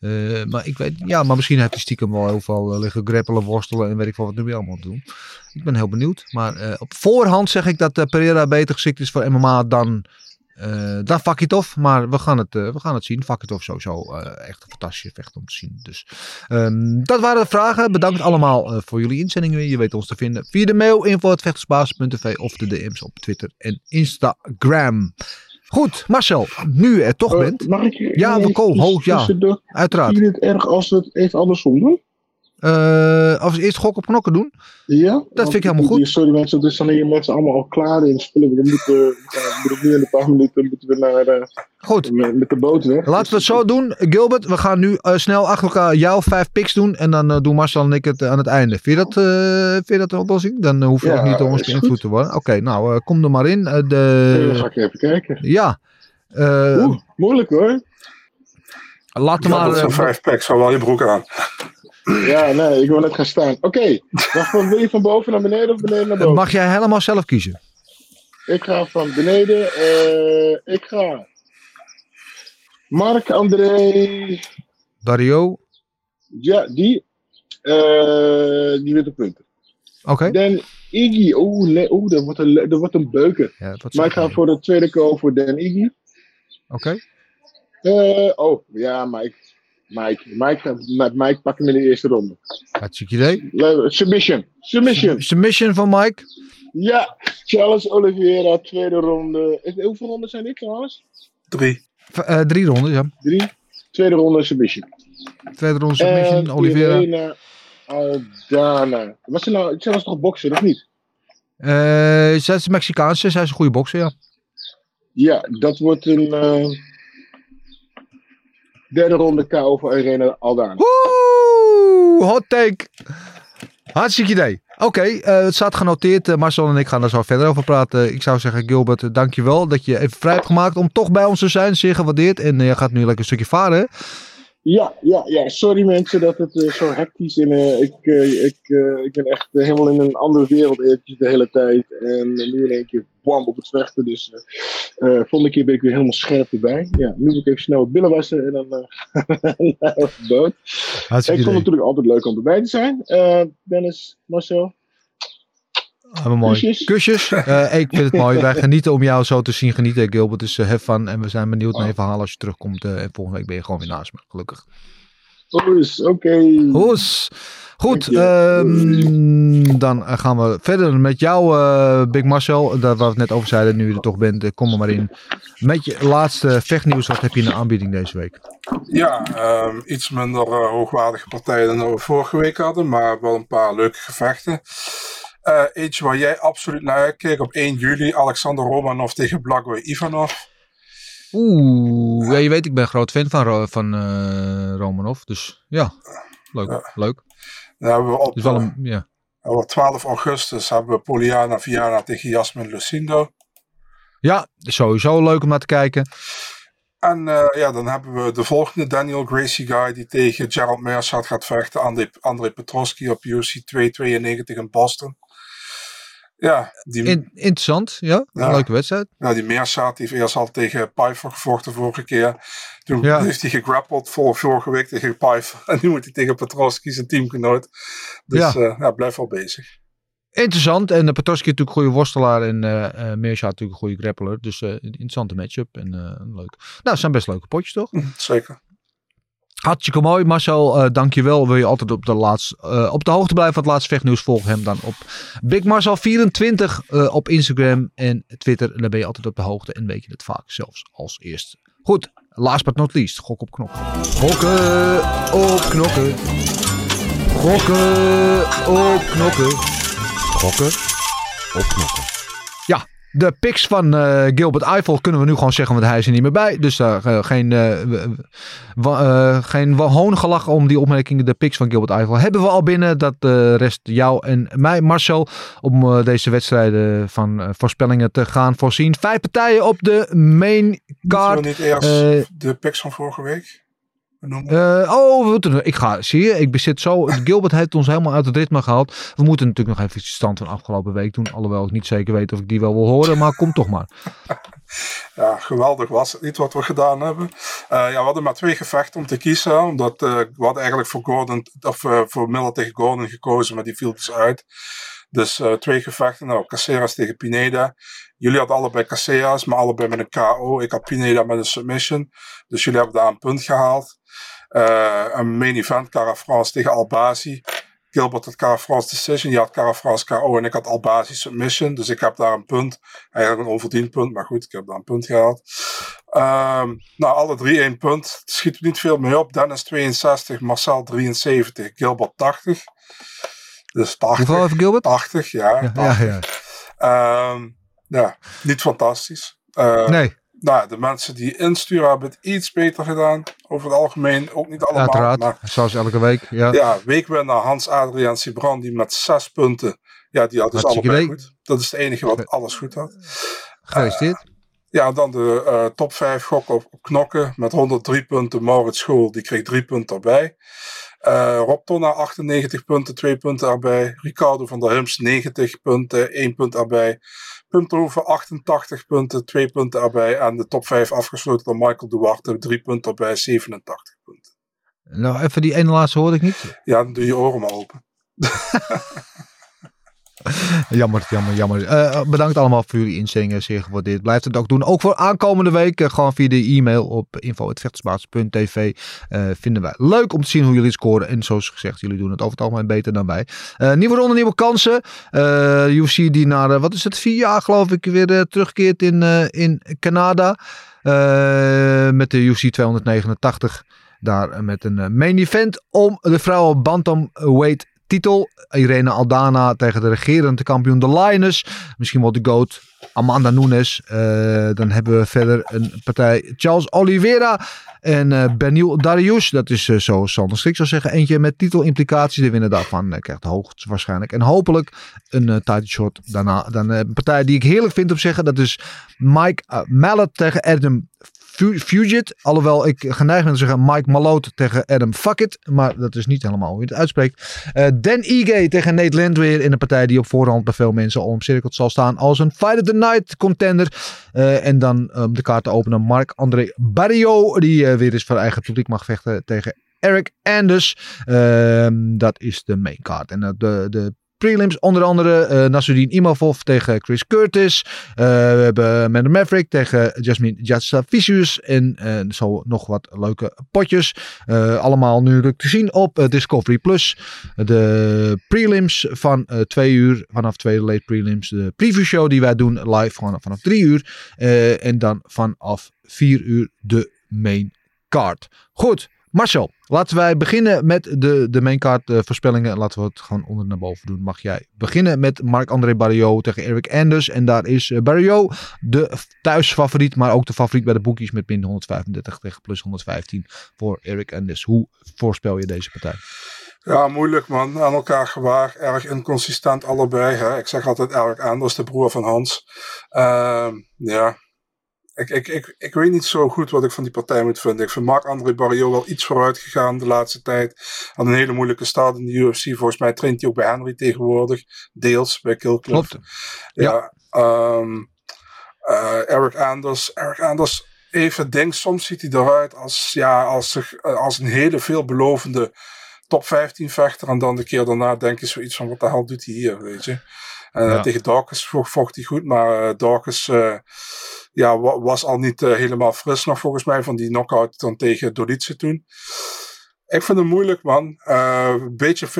Uh, maar ik weet, ja, maar misschien heeft hij stiekem wel heel veel uh, liggen grappelen, worstelen en weet ik wel wat nu weer allemaal doen. Ik ben heel benieuwd. Maar uh, op voorhand zeg ik dat Pereira beter geschikt is voor MMA dan, dan Fakitov. Maar we gaan het, we gaan het zien. Fakitov sowieso echt een fantastische vechter om te zien. Dus um, dat waren de vragen. Bedankt allemaal voor jullie inzendingen. Je weet ons te vinden via de mail info.vechtersbasis.tv of de DM's op Twitter en Instagram. Goed, Marcel, nu je er toch bent. Uh, mag ik ja, we komen. Oh, ja, tussendoor? uiteraard. Vind je het erg als we het even andersom doen? Eh, als we eerst gok op knokken doen. Ja? Dat vind ik helemaal goed. Sorry mensen, dus dan hier mensen allemaal al klaar in spullen. We moeten, we moeten nu in een paar minuten moeten we naar, eh, Goed. met, met de boot weg. Laten we het zo doen. Gilbert, we gaan nu eh, snel achter elkaar jouw vijf picks doen. En dan eh, doen Marcel en ik het aan het einde. Vind je dat, eh, vind je dat een oplossing? Dan hoef je Ja, ook niet door ons beïnvloed te worden. Oké, nou, eh, kom er maar in. Eh, Ja, dan de, ga ik even kijken. ja. Eh, Oeh, moeilijk hoor. laten we Ja, maar... zijn vijf packs, hou wel je broek aan. Ja, nee, ik wil net gaan staan. Oké, wacht, van- wil je van boven naar beneden of beneden naar boven? mag jij helemaal zelf kiezen. Ik ga van beneden. eh, ik ga. Mark André. Dario. Ja, die. eh, die wint de punten. Oké. Dan Iggy. Oeh, nee, oeh dat, wordt een, dat wordt een beuker. Ja, wat Maar ik ga voor de tweede call voor Dan Iggy. Oké. Eh, oh, ja, Mike. Mike. Mike, gaat- Mike pak hem in de eerste ronde. Hartstikke idee. Submission. Submission. Submission van Mike. Ja, Charles Oliveira, tweede ronde. Eh, Hoeveel ronden zijn dit trouwens? Drie. V- eh, drie rondes, ja. Drie. Tweede ronde submission. Tweede ronde submission. En Oliveira. Irene Aldana. Was ze nou, zij was toch bokser, of niet? Eh, zij is Mexicaanse. Zij is een goede bokser, ja. Ja, dat wordt een eh, derde ronde KO voor Irene Aldana. Oeh, hot take. Hartstikke idee. Oké, eh, het staat genoteerd. Eh, Marcel en ik gaan daar zo verder over praten. Ik zou zeggen, Gilbert, eh, dankjewel dat je even vrij hebt gemaakt om toch bij ons te zijn. Zeer gewaardeerd. En je gaat nu lekker een stukje varen. Ja, ja, ja. Sorry mensen dat het eh, zo hectisch is. eh, ik, eh, ik, ik ben echt helemaal in een andere wereld eventjes de hele tijd. En nu in één keer bam op het vechten. Dus eh, volgende keer ben ik weer helemaal scherp erbij. Ja, nu moet ik even snel billen wassen en dan <laughs> naar de boot. Ik vond het natuurlijk altijd leuk om erbij te zijn. Dennis, Marcel. Helemaal mooi. Kusjes. Kusjes. Eh, ik vind het mooi. Wij genieten om jou zo te zien genieten, Gilbert. Dus uh, have fun. En we zijn benieuwd naar je verhaal als je terugkomt. eh, en volgende week ben je gewoon weer naast me. Gelukkig. Hoes, oké. Hoes. Goed, ehm, dan gaan we verder met jou, eh, Big Marcel. Daar waar we het net over zeiden, nu je er toch bent, kom er maar in. Met je laatste vechtnieuws, wat heb je in de aanbieding deze week? Ja, ehm, iets minder hoogwaardige partijen dan we vorige week hadden, maar wel een paar leuke gevechten. Eh, eentje waar jij absoluut naar uitkeek op 1 juli, Alexander Romanov tegen Blagoy Ivanov. Oeh, ja, je weet, ik ben groot fan van, van eh, Romanov. Dus ja, leuk. Ja. leuk. Dan hebben we op, Dus wel eh, een, ja. op 12 augustus hebben we Poliana Viana tegen Jasmin Lucindo. ja, sowieso leuk om naar te kijken. En ja, dan hebben we de volgende Daniel Gracie guy die tegen Gerald Meerschaert gaat vechten. André, André Petroski op UFC 292 in Boston. Ja, die, In- interessant, ja. Ja. Een leuke wedstrijd. ja, die Meerschaert heeft eerst al tegen Pfeiffer gevochten vorige keer. Toen Ja. heeft hij gegrappeld voor vorige week tegen Pfeiffer. <laughs> En nu moet hij tegen Petroski, zijn teamgenoot. Dus Ja. ja blijf wel bezig. Interessant. En uh, Petroski natuurlijk een goede worstelaar. En eh uh, Meerscha natuurlijk een goede grappler. Dus eh, een interessante matchup. En eh, leuk. Nou, het zijn best leuke potjes, toch? <laughs> Zeker. Hartstikke mooi. Marcel, uh, dankjewel. Wil je altijd op de, laatste, uh, op de hoogte blijven van het laatste vechtnieuws? Volg hem dan op BigMarcel24 uh, op Instagram en Twitter. En dan ben je altijd op de hoogte en weet je het vaak zelfs als eerste. Goed, last but not least. Gok op knokken. Gokken op knokken. Gokken op knokken. Gokken op knokken. De picks van uh, Gilbert Eiffel kunnen we nu gewoon zeggen, want hij is er niet meer bij. Dus uh, geen, uh, geen hoongelach om die opmerkingen. De picks van Gilbert Eiffel hebben we al binnen. Dat rest jou en mij, Marcel, om deze wedstrijden van voorspellingen te gaan voorzien. Vijf partijen op de main card. niet eerst de picks van vorige week? Uh, oh, ik ga, zie je, ik bezit zo. <laughs> Gilbert heeft ons helemaal uit het ritme gehaald. We moeten natuurlijk nog even de stand van afgelopen week doen. Alhoewel ik niet zeker weet of ik die wel wil horen, maar kom toch maar. <laughs> Ja, geweldig was het niet wat we gedaan hebben. Uh, ja, we hadden maar twee gevechten om te kiezen. Omdat uh, we hadden eigenlijk voor, Gordon, of, voor Miller tegen Gordon gekozen, maar die viel dus uit. Dus twee gevechten. Nou, Caceres tegen Pineda. Jullie hadden allebei Caceres, maar allebei met een KO. Ik had Pineda met een submission. Dus jullie hebben daar een punt gehaald. Uh, een main event, Cara France tegen Albazi. Gilbert had Cara France decision, je had Cara France KO en ik had Albazi submission. Dus ik heb daar een punt. Eigenlijk een onverdiend punt, maar goed, ik heb daar een punt gehaald. Ehm, nou, alle drie één punt. Het schiet niet veel mee op. Dennis 62, Marcel 73, Gilbert 80. Dus 80. Hoeveel heeft Gilbert? 80, ja. Ja, 80. ja, ja. Ehm, ja, niet fantastisch. Eh, Nee. Nou, de mensen die insturen hebben het iets beter gedaan. Over het algemeen, ook niet allemaal. Uiteraard. Maar Zoals elke week. Ja. ja, weekwinnaar Hans-Adriaan Sibrandi met zes punten. Ja, die had dus Hartstikke allebei goed. Dat is het enige wat alles goed had. Gefeliciteerd. Ja, dan de eh, top 5 gokken op, op knokken met 103 punten. Maurits School, die kreeg 3 punten erbij. Eh Rob Tonna 98 punten, 2 punten erbij. Ricardo van der Hims 90 punten, 1 punt erbij. Punthoven 88 punten, 2 punten erbij. En de top 5 afgesloten door Michael Duarte, 3 punten erbij, 87 punten. Nou, even die ene laatste hoorde ik niet. Ja, dan doe je oren maar open. <laughs> <laughs> Jammer, jammer, jammer. Eh, bedankt allemaal voor jullie inzendingen. Zeer gewaardeerd. Blijf het ook doen. Ook voor aankomende week. eh, gewoon via de e-mail op info.vechtersbaas.tv. eh vinden wij leuk om te zien hoe jullie scoren. En zoals gezegd, jullie doen het over het algemeen beter dan wij. Eh, nieuwe ronde, nieuwe kansen. Eh UFC die na, eh, wat is het, vier jaar geloof ik, weer eh, terugkeert in, eh, in Canada. Eh, met de UFC 289. Daar eh, met een eh, main event om de vrouwen bantamweight titel. Irene Aldana tegen de regerende kampioen de Lioness. Misschien wel de GOAT Amanda Nunes. Eh, dan hebben we verder een partij Charles Oliveira en eh Benil Darius. Dat is eh, zoals Sander Strik zou zeggen. Eentje met titelimplicaties. De winnaar daarvan krijgt hoogstwaarschijnlijk. En hopelijk een eh title shot daarna. Dan een partij die ik heerlijk vind om te zeggen. Dat is Mike Mallet tegen Adam Fugit. Alhoewel ik geneigd ben te zeggen Mike Malone tegen Adam Fuckit. Maar dat is niet helemaal hoe je het uitspreekt. Eh, Dan Ige tegen Nate Landweer in een partij die op voorhand bij veel mensen al omcirkeld zal staan als een Fight of the Night contender. Eh, en dan om de kaart te openen Marc-André Barrio die eh, weer eens voor eigen publiek mag vechten tegen Eric Anders. Ehm, dat is de main card. En de, de prelims onder andere eh Nasruddin Imavov tegen Chris Curtis. Eh, we hebben Amanda Maverick tegen Jasmine Jastavicius. En eh, zo nog wat leuke potjes. Allemaal nu te zien op Discovery Plus. De prelims van twee uur. Vanaf twee late prelims. De preview show die wij doen live gewoon vanaf drie uur. En dan vanaf vier uur de main card. Goed. Marcel, laten wij beginnen met de, de maincard eh, voorspellingen. Laten we het gewoon onder naar boven doen. Mag jij beginnen met Marc-André Barrio tegen Eric Anders. En daar is eh, Barrio de thuisfavoriet, maar ook de favoriet bij de boekjes met min 135 tegen plus 115 voor Eric Anders. Hoe voorspel je deze partij? Ja, moeilijk man. Aan elkaar gewaar. Erg inconsistent allebei. Hè. Ik zeg altijd Eric Anders, de broer van Hans. Ehm, ja. Ik, ik, ik, ik weet niet zo goed wat ik van die partij moet vinden. Ik vind Marc-André Barrio wel iets vooruit gegaan de laatste tijd. Had een hele moeilijke start in de UFC. Volgens mij traint hij ook bij Henry tegenwoordig. Deels bij Kill Club. Klopt. Ja. ehm, eh, Eric Anders. Eric Anders even denk, soms ziet hij eruit als, ja, als, eh, als een hele veelbelovende top 15 vechter. En dan de keer daarna denk je zoiets van, wat de hel doet hij hier, weet je. Eh, Ja. Tegen Dawkins vo- vocht hij goed, maar eh, Dawkins eh, ja, wa- was al niet helemaal fris nog volgens mij van die knockout dan tegen Dolice toen. Ik vind het moeilijk, man. Een beetje 50-50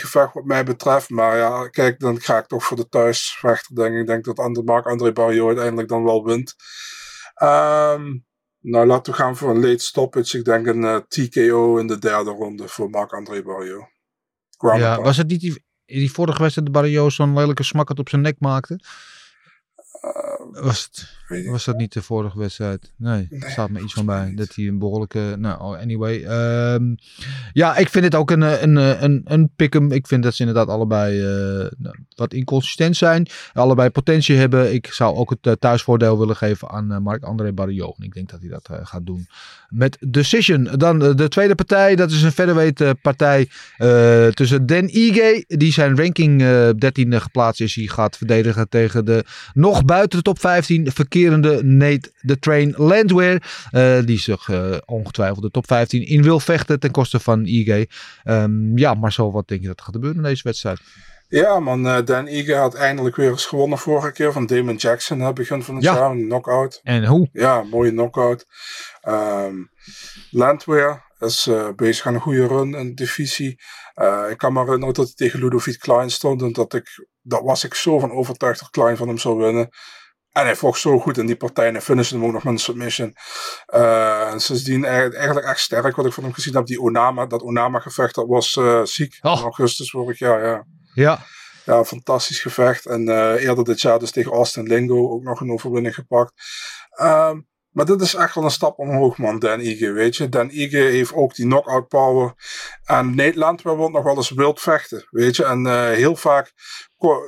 gevecht wat mij betreft. Maar ja, kijk, dan ga ik toch voor de thuisvechter, denk ik. Ik denk dat Marc-André Barrio uiteindelijk dan wel wint. Ehm, nou, laten we gaan voor een late stoppage. Ik denk een TKO in de derde ronde voor Marc-André Barrio. Ground Ja, was het niet die, die vorige wedstrijd de Barrio zo'n lelijke smakkerd op zijn nek maakte? Was, het, was dat niet de vorige wedstrijd? Nee, er staat me iets van bij. Dat hij een behoorlijke... Nou, oh, anyway. ehm, ja, ik vind het ook een, eh, een, een, een, een pick-em. Ik vind dat ze inderdaad allebei eh, nou, wat inconsistent zijn. Allebei potentie hebben. Ik zou ook het eh, thuisvoordeel willen geven aan eh, Marc-André Barrio. Ik denk dat hij dat eh, gaat doen met Decision. Dan eh, de tweede partij. Dat is een featherweight eh, partij eh, tussen Dan Ige. Die zijn ranking eh 13 geplaatst is. Die gaat verdedigen tegen de nog buiten de top 15 verkerende Nate the Train Landweer. die zich ongetwijfeld de top 15 in wil vechten ten koste van Ige. Ehm, ja, Marcel, wat denk je dat er gaat gebeuren in deze wedstrijd? Ja, man. eh, Dan Ige had eindelijk weer eens gewonnen vorige keer van Damon Jackson. Hè, begin van het Ja. jaar. Een knockout. En hoe? Ja, mooie knockout. Ehm Landweer is eh, bezig aan een goede run in de divisie. Eh, ik kan me herinneren dat hij tegen Ludovic Klein stond. En dat, ik, dat was ik zo van overtuigd dat Klein van hem zou winnen. En hij vocht zo goed in die partij en finishte hem ook nog met een submission. Uh, en sindsdien eigenlijk echt sterk wat ik van hem gezien heb. Die Onama, dat Onama gevecht, dat was uh, ziek. Oh. In augustus vorig jaar, ja. Ja. Ja, fantastisch gevecht. En uh, eerder dit jaar dus tegen Austin Lingo ook nog een overwinning gepakt. Um, maar dit is echt wel een stap omhoog, man, Dan Ige, weet je. Dan Ige heeft ook die knockout power. En Nederland wil nog wel eens wild vechten, weet je. En uh, heel vaak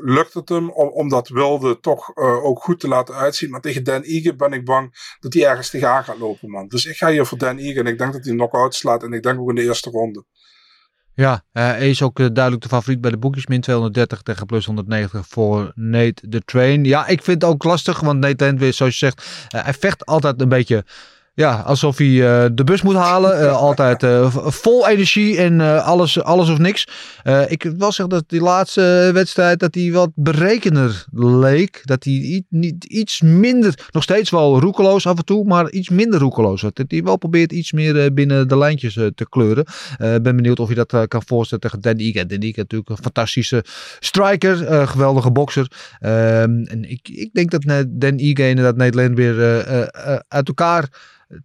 lukt het hem om, dat wilde toch uh, ook goed te laten uitzien. Maar tegen Dan Ige ben ik bang dat hij ergens tegenaan gaat lopen, man. Dus ik ga hier voor Dan Ige en ik denk dat hij knockout slaat. En ik denk ook in de eerste ronde. Ja, uh, hij is ook uh, duidelijk de favoriet bij de boekjes. Min 230 tegen plus 190 voor Nate the Train. Ja, ik vind het ook lastig, want Nate Landweer, zoals je zegt, uh, hij vecht altijd een beetje ja, alsof hij uh, de bus moet halen. Uh, <laughs> altijd uh, vol energie en alles, alles of niks. ik wil zeggen dat die laatste wedstrijd dat hij wat berekener leek. Dat hij niet, iets minder, nog steeds wel roekeloos af en toe, maar iets minder roekeloos. Dat hij wel probeert iets meer binnen de lijntjes te kleuren. ben benieuwd of je dat kan voorstellen tegen Dan Ige. Dan natuurlijk een fantastische striker, geweldige bokser. Ehm, en ik, ik denk dat Dan Ige inderdaad Nederland weer uit elkaar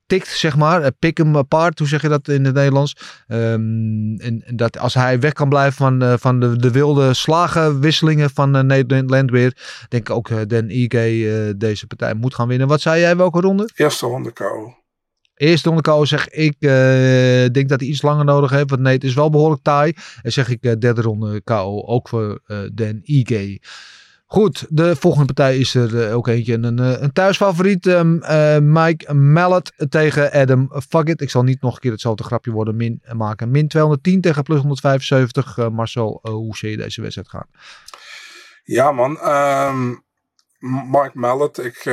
tikt, zeg maar. Eh, pick hem apart, hoe zeg je dat in het Nederlands? Um, en, dat als hij weg kan blijven van, uh, van de, de wilde slagenwisselingen van uh, Nederland Landweer, denk ik ook uh, Den IG deze partij moet gaan winnen. Wat zei jij, welke ronde? Eerste ronde KO. Eerste ronde KO zeg ik, denk dat hij iets langer nodig heeft, want nee, het is wel behoorlijk taai. En zeg ik derde ronde KO, ook voor Den IG. Goed, de volgende partij is er uh, ook eentje. Een, eh, een thuisfavoriet. Um, uh, Mike Mallet tegen Adam Fuck it. Ik zal niet nog een keer hetzelfde grapje worden min maken. Min 210 tegen plus 175. Uh, Marcel, hoe zie je deze wedstrijd gaan? Ja man, um, Mike Mallet. Ik,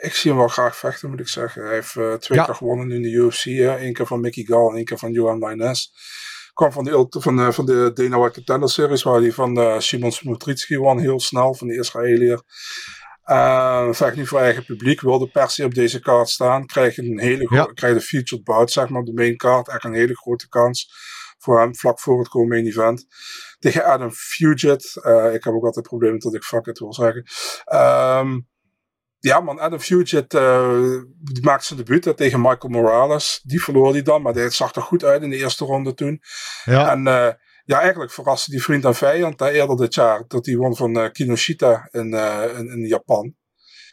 ik zie hem wel graag vechten moet ik zeggen. Hij heeft twee ja. keer gewonnen in de UFC. Eén keer van Mickey Gall en één keer van Johan Maines kwam van de, van de, van de Dana White Contender Series, waar hij van uh, Simon Smotritsky won, heel snel, van de Israëliër. Uh, vecht nu voor eigen publiek, wilde per se op deze kaart staan. Krijgt een hele ja. krijgt een featured bout, zeg maar, op de main kaart. Echt een hele grote kans voor hem, vlak voor het main event. Tegen Adam Fugit. Uh, ik heb ook altijd problemen dat ik fuck it wil zeggen. Um, ja, man, Adam Fugit uh, die maakte zijn debuut tegen Michael Morales. Die verloor hij dan, maar hij zag er goed uit in de eerste ronde toen. Ja. En uh, ja, eigenlijk verraste die vriend en vijand hè, eerder dit jaar. Dat hij won van uh, Kinoshita in, in, in, Japan.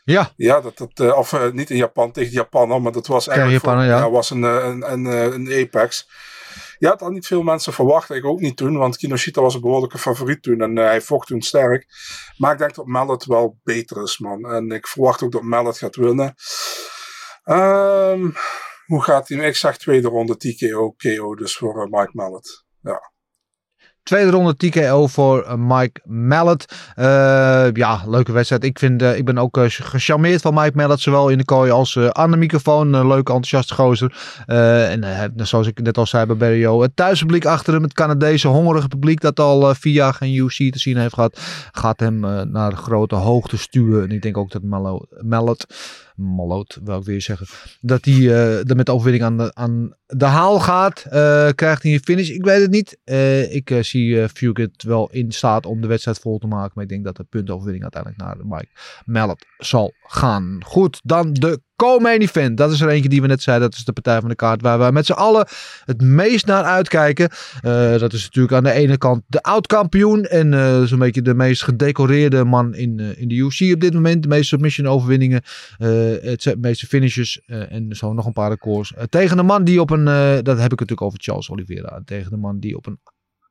Ja. Ja, dat, dat, of niet in Japan tegen Japan, maar dat was eigenlijk ja. was een, een, een, een Apex. Dat had niet veel mensen verwacht. Ik ook niet toen, want Kinoshita was een behoorlijke favoriet toen. En uh, hij vocht toen sterk. Maar ik denk dat Mallet wel beter is, man. En ik verwacht ook dat Mallet gaat winnen. Um, hoe gaat hij? Ik zeg tweede ronde TKO, KO, dus voor uh, Mike Mallet. Ja. Tweede ronde TKO voor uh, Mike Mallet. Uh, ja, leuke wedstrijd. Ik, vind, uh, ik ben ook gecharmeerd van Mike Mallet. Zowel in de kooi als aan de microfoon. Een leuke, enthousiaste gozer. en zoals ik net al zei bij Berrio. Het thuispubliek achter hem. Het Canadese hongerige publiek dat al vier jaar geen UC te zien heeft gehad. Gaat hem naar grote hoogte stuwen. En ik denk ook dat Mallet Malloot, wil ik weer zeggen. Dat hij uh, er met de overwinning aan de, aan de haal gaat. Uh, krijgt hij een finish? Ik weet het niet. Uh, ik zie uh, Fugit wel in staat om de wedstrijd vol te maken. Maar ik denk dat de puntoverwinning uiteindelijk naar Mike Mallet zal gaan. Goed, dan de Co-main event. Dat is er eentje die we net zeiden. Dat is de partij van de kaart waar we met z'n allen het meest naar uitkijken. Uh, dat is natuurlijk aan de ene kant de oud-kampioen. En uh, zo'n beetje de meest gedecoreerde man in, uh, in de UFC op dit moment. De meeste submission overwinningen. het meeste finishes. en zo nog een paar records. tegen de man die op een... dat heb ik natuurlijk over Charles Oliveira. Tegen de man die op een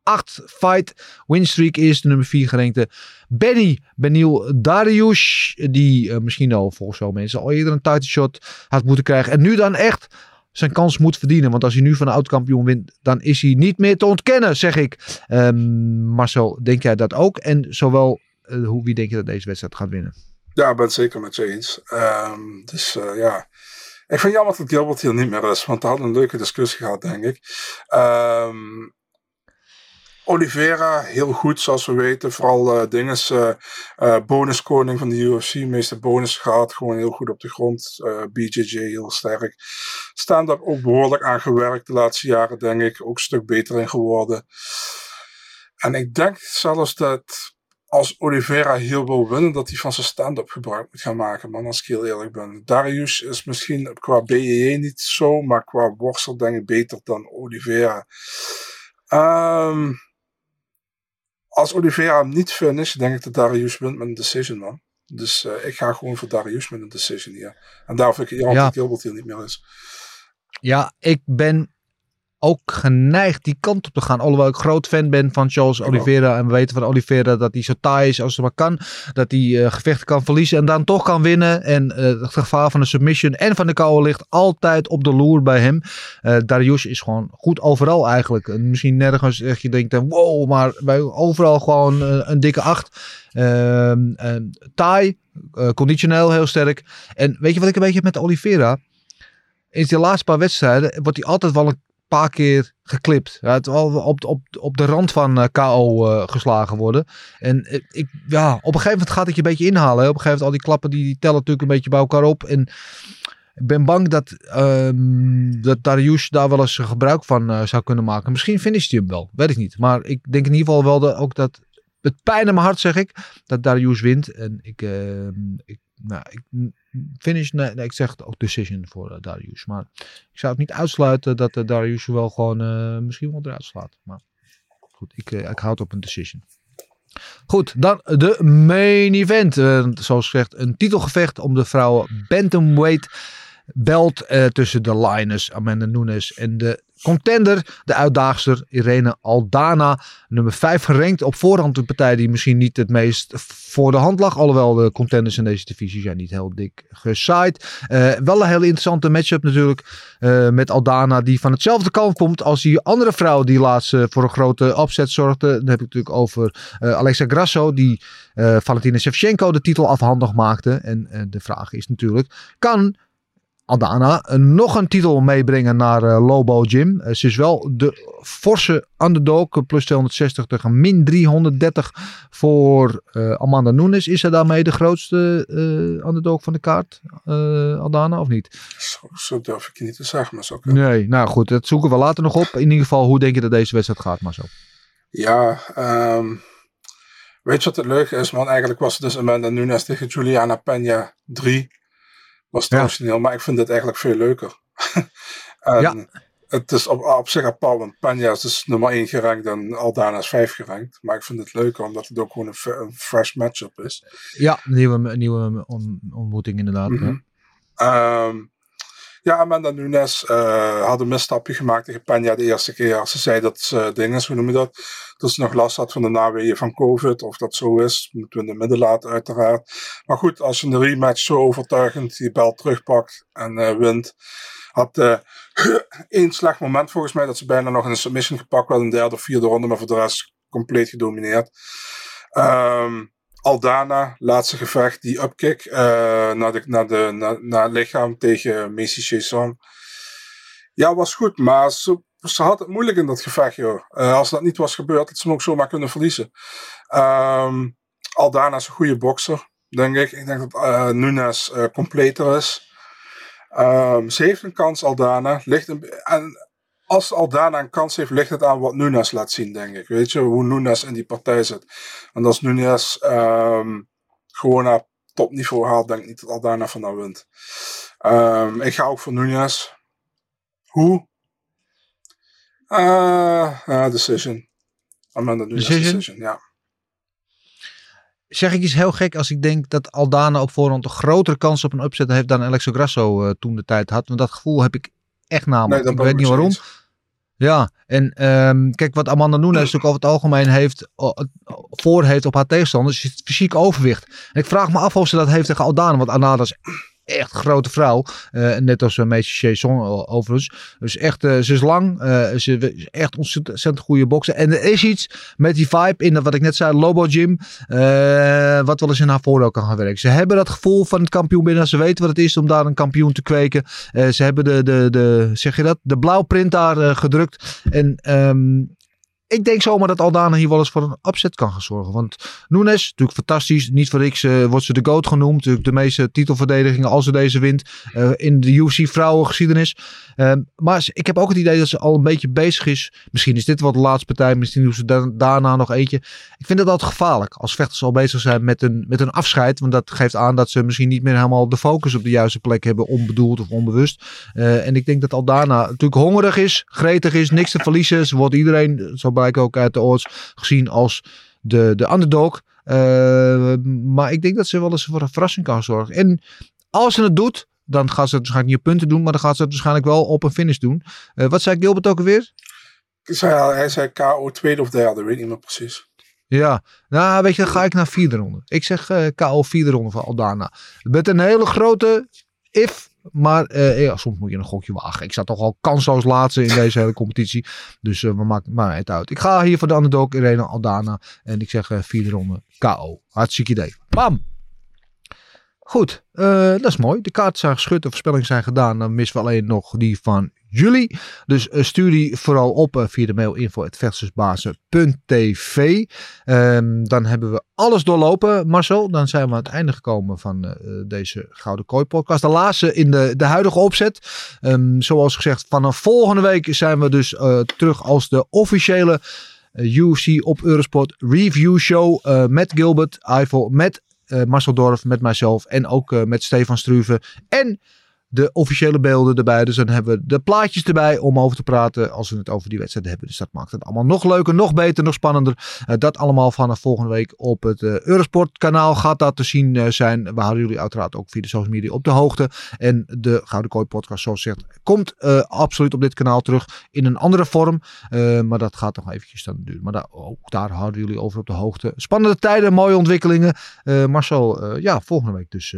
8 fight winstreak is. De nummer 4 gerenkte Benny Benil Darius. Die uh, misschien al volgens wel mensen al eerder een title shot had moeten krijgen. En nu dan echt zijn kans moet verdienen. Want als hij nu van de oud-kampioen wint, dan is hij niet meer te ontkennen, zeg ik. Um, Marcel, denk jij dat ook? En zowel, uh, hoe, wie denk je dat deze wedstrijd gaat winnen? Ja, ben het zeker met je eens. Um, dus uh, ja, ik vind jammer dat Gilbert hier niet meer is, want we hadden een leuke discussie gehad, denk ik. Um, Oliveira, heel goed zoals we weten. Vooral uh, dinges, uh, uh, bonuskoning van de UFC. Meeste bonus gehad. Gewoon heel goed op de grond. BJJ heel sterk. Staan daar ook behoorlijk aan gewerkt de laatste jaren, denk ik. Ook een stuk beter in geworden. En ik denk zelfs dat als Oliveira heel wil winnen, dat hij van zijn stand-up gebruik moet gaan maken, man, als ik heel eerlijk ben. Darius is misschien qua BJJ niet zo, maar qua worstel denk ik beter dan Oliveira. Ehm, als Oliveira hem niet finisht, denk ik dat Darius wint met een decision, man. Dus eh, ik ga gewoon voor Darius met een decision hier. En daar vind ik Jan Ja. Gilbert hier niet meer is. Ja, ik ben ook geneigd die kant op te gaan. Alhoewel ik groot fan ben van Charles Oliveira. En we weten van Oliveira dat hij zo taai is als het maar kan. Dat hij eh, gevechten kan verliezen en dan toch kan winnen. En eh, het gevaar van een submission en van de KO ligt altijd op de loer bij hem. Eh Darius is gewoon goed overal eigenlijk. En misschien nergens echt je denkt, wow, maar bij overal gewoon een dikke acht. Ehm eh, taai, conditioneel heel sterk. En weet je wat ik een beetje heb met Oliveira? is de laatste paar wedstrijden wordt hij altijd wel een paar keer geklipt. Hij had wel op, op, op de rand van eh, KO eh, geslagen worden. En eh, ik, ja, op een gegeven moment gaat het je een beetje inhalen. Hè. Op een gegeven moment al die klappen die, die tellen natuurlijk een beetje bij elkaar op. En ik ben bang dat, ehm dat Darius daar wel eens gebruik van zou kunnen maken. Misschien finisht hij hem wel, weet ik niet. Maar ik denk in ieder geval wel dat, ook dat, het pijn in mijn hart zeg ik, dat Darius wint. En ik, ehm, ik, nou, ik finish, nee, ik zeg het ook decision voor eh, Darius. Maar ik zou het niet uitsluiten dat uh, Darius wel gewoon eh, misschien wel eruit slaat. Maar goed, ik, ik houd op een decision. Goed, dan de main event. Zoals gezegd, een titelgevecht om de vrouwen bantamweight belt tussen de Lioness, Amanda Nunes en de contender, de uitdaagster Irene Aldana. Nummer 5 gerankt op voorhand een partij die misschien niet het meest voor de hand lag. Alhoewel de contenders in deze divisie zijn niet heel dik gesaaid. Eh, wel een hele interessante matchup natuurlijk eh, met Aldana die van hetzelfde kant komt als die andere vrouw die laatst eh, voor een grote opzet zorgde. Dan heb ik natuurlijk over Alexa Grasso die Valentina Shevchenko de titel afhandig maakte. En de vraag is natuurlijk, kan Aldana eh, nog een titel meebrengen naar eh, Lobo Gym. Eh, ze is wel de forse underdog. Plus 260 tegen min 330 voor Amanda Nunes. Is ze daarmee de grootste underdog van de kaart? Aldana of niet? Zo, zo durf ik je niet te zeggen, maar zo. Nee, nou goed. Dat zoeken we later nog op. In ieder geval, hoe denk je dat deze wedstrijd gaat, maar zo? Ja, ehm, weet je wat het leuke is, man? Eigenlijk was het dus Amanda Nunes tegen Juliana Peña 3. Was traditioneel, maar ik vind dit eigenlijk veel leuker. <laughs> en Ja. Het is op, op zich apart, want Peña is dus nummer 1 gerankt en Aldana is 5 gerankt. Maar ik vind het leuker omdat het ook gewoon een, een fresh matchup is. Ja, nieuwe, nieuwe on- ontmoeting inderdaad. Mhm. ja. Ehm, ja, Amanda Nunes eh, had een misstapje gemaakt tegen Peña de eerste keer. Ze zei dat ze dingen, hoe noem je dat? Dat ze nog last had van de naweeën van COVID. Of dat zo is, moeten we in de midden laten uiteraard. Maar goed, als je de rematch zo overtuigend die bel terugpakt en eh, wint. Had eh <clears throat> één slecht moment volgens mij dat ze bijna nog een submission gepakt werd de derde of vierde ronde. Maar voor de rest compleet gedomineerd. Ehm, Aldana, laatste gevecht, die upkick eh, naar, de, naar, de, naar, het lichaam tegen Macy Chiasson. Ja, was goed, maar ze, had het moeilijk in dat gevecht, joh. Eh, als dat niet was gebeurd, had ze hem ook zomaar kunnen verliezen. Ehm, Aldana is een goede bokser, denk ik. Ik denk dat eh Nunes completer is. Ehm, ze heeft een kans, Aldana. Ligt een, en als Aldana een kans heeft, ligt het aan wat Nunes laat zien, denk ik. Weet je, hoe Nunes in die partij zit. En als Nunes ehm, gewoon naar topniveau haalt, denk ik niet dat Aldana van nou wint. Ehm, ik ga ook voor Nunes. Hoe? Eh, ja, decision. Amanda Nunes Decision? decision, ja. Zeg ik iets heel gek als ik denk dat Aldana op voorhand een grotere kans op een upset heeft dan Alexo Grasso eh, toen de tijd had. Want dat gevoel heb ik echt namelijk. Nee, dat ik weet niet waarom. Ja, en ehm, kijk wat Amanda Nunes natuurlijk over het algemeen heeft, voor heeft op haar tegenstanders, is het fysiek overwicht. En ik vraag me af of ze dat heeft tegen Aldana, want Aldana is echt grote vrouw. Eh, net als uh, Meisje Chasson o- overigens. Dus echt, eh, ze is lang. eh, ze is echt ontzettend goede bokser. En er is iets met die vibe in wat ik net zei, Lobo Gym. eh, wat wel eens in haar voordeel kan gaan werken. Ze hebben dat gevoel van het kampioen binnen. Ze weten wat het is om daar een kampioen te kweken. Eh, ze hebben de, de, de, zeg je dat, de blauwprint daar eh, gedrukt. En ehm, ik denk zomaar dat Aldana hier wel eens voor een upset kan gaan zorgen. Want Nunes, natuurlijk fantastisch. Niet voor niks eh, wordt ze de GOAT genoemd. Natuurlijk de meeste titelverdedigingen als ze deze wint. eh, in de UFC vrouwengeschiedenis. Ehm, maar ik heb ook het idee dat ze al een beetje bezig is. Misschien is dit wel de laatste partij. Misschien doen ze da- daarna nog eentje. Ik vind het altijd gevaarlijk. Als vechters al bezig zijn met een, met een afscheid. Want dat geeft aan dat ze misschien niet meer helemaal de focus op de juiste plek hebben. Onbedoeld of onbewust. En ik denk dat Aldana natuurlijk hongerig is. Gretig is. Niks te verliezen. Ze wordt iedereen, zo blijkt ook uit de odds, gezien als de, de underdog. Eh, maar ik denk dat ze wel eens voor een verrassing kan zorgen. En als ze het doet, dan gaat ze het waarschijnlijk niet op punten doen. Maar dan gaat ze het waarschijnlijk wel op een finish doen. Eh, wat zei Gilbert ook alweer? Zei, hij zei KO tweede of derde, weet niet meer precies. Ja, nou weet je, dan ga ik naar vierde ronde. Ik zeg eh KO vierde ronde van Aldana. Met een hele grote if, maar eh, ja, soms moet je een gokje wagen. Ik sta toch al kansloos laatste in deze hele competitie. Dus eh, we maken maar het uit. Ik ga hier voor de underdog Irene Aldana. En ik zeg eh, vierde ronde KO. Hartstikke idee. Bam! Goed, eh, dat is mooi. De kaarten zijn geschud, de voorspellingen zijn gedaan. Dan missen we alleen nog die van jullie. Dus eh, stuur die vooral op eh, via de mail info.vechtersbazen.tv. Ehm, dan hebben we alles doorlopen, Marcel. Dan zijn we aan het einde gekomen van deze Gouden Kooi podcast. De laatste in de, de huidige opzet. Ehm, zoals gezegd, vanaf volgende week zijn we dus terug als de officiële UFC op Eurosport review show. met Gilbert Eiffel, met Marcel Dorf, met mijzelf en ook eh, met Stefan Struve. En de officiële beelden erbij. Dus dan hebben we de plaatjes erbij om over te praten als we het over die wedstrijd hebben. Dus dat maakt het allemaal nog leuker, nog beter, nog spannender. Eh, dat allemaal vanaf volgende week op het eh, Eurosport kanaal gaat dat te zien eh, zijn. We houden jullie uiteraard ook via de social media op de hoogte. En de Gouden Kooi podcast, zoals gezegd, komt absoluut op dit kanaal terug in een andere vorm. Maar dat gaat nog eventjes dan duren. Maar daar, ook daar houden jullie over op de hoogte. Spannende tijden, mooie ontwikkelingen. Marcel, ja, volgende week dus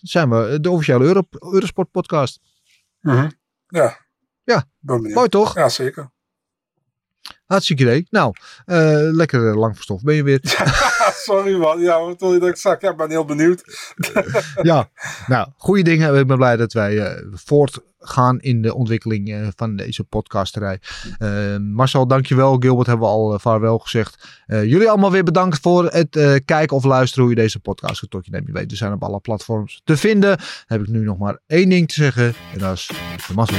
zijn we de officiële Euro Eurosport podcast. Ja. Ja, ben benieuwd. mooi toch? Ja, zeker. Hartstikke idee. Nou, eh, lekker eh, lang verstof ben je weer. <laughs> <laughs> Sorry man, ja, wat wil je dat ik zag? Ja, ik ben heel benieuwd. <laughs> ja, nou, goede dingen. Ik ben blij dat wij eh, voortgaan in de ontwikkeling van deze podcasterij. Marcel, dankjewel. Gilbert hebben we al vaarwel gezegd. Jullie allemaal weer bedankt voor het kijken of luisteren hoe je deze podcast tot je neemt. Je weet, we zijn op alle platforms te vinden. Dan heb ik nu nog maar één ding te zeggen. En dat is de mazzel.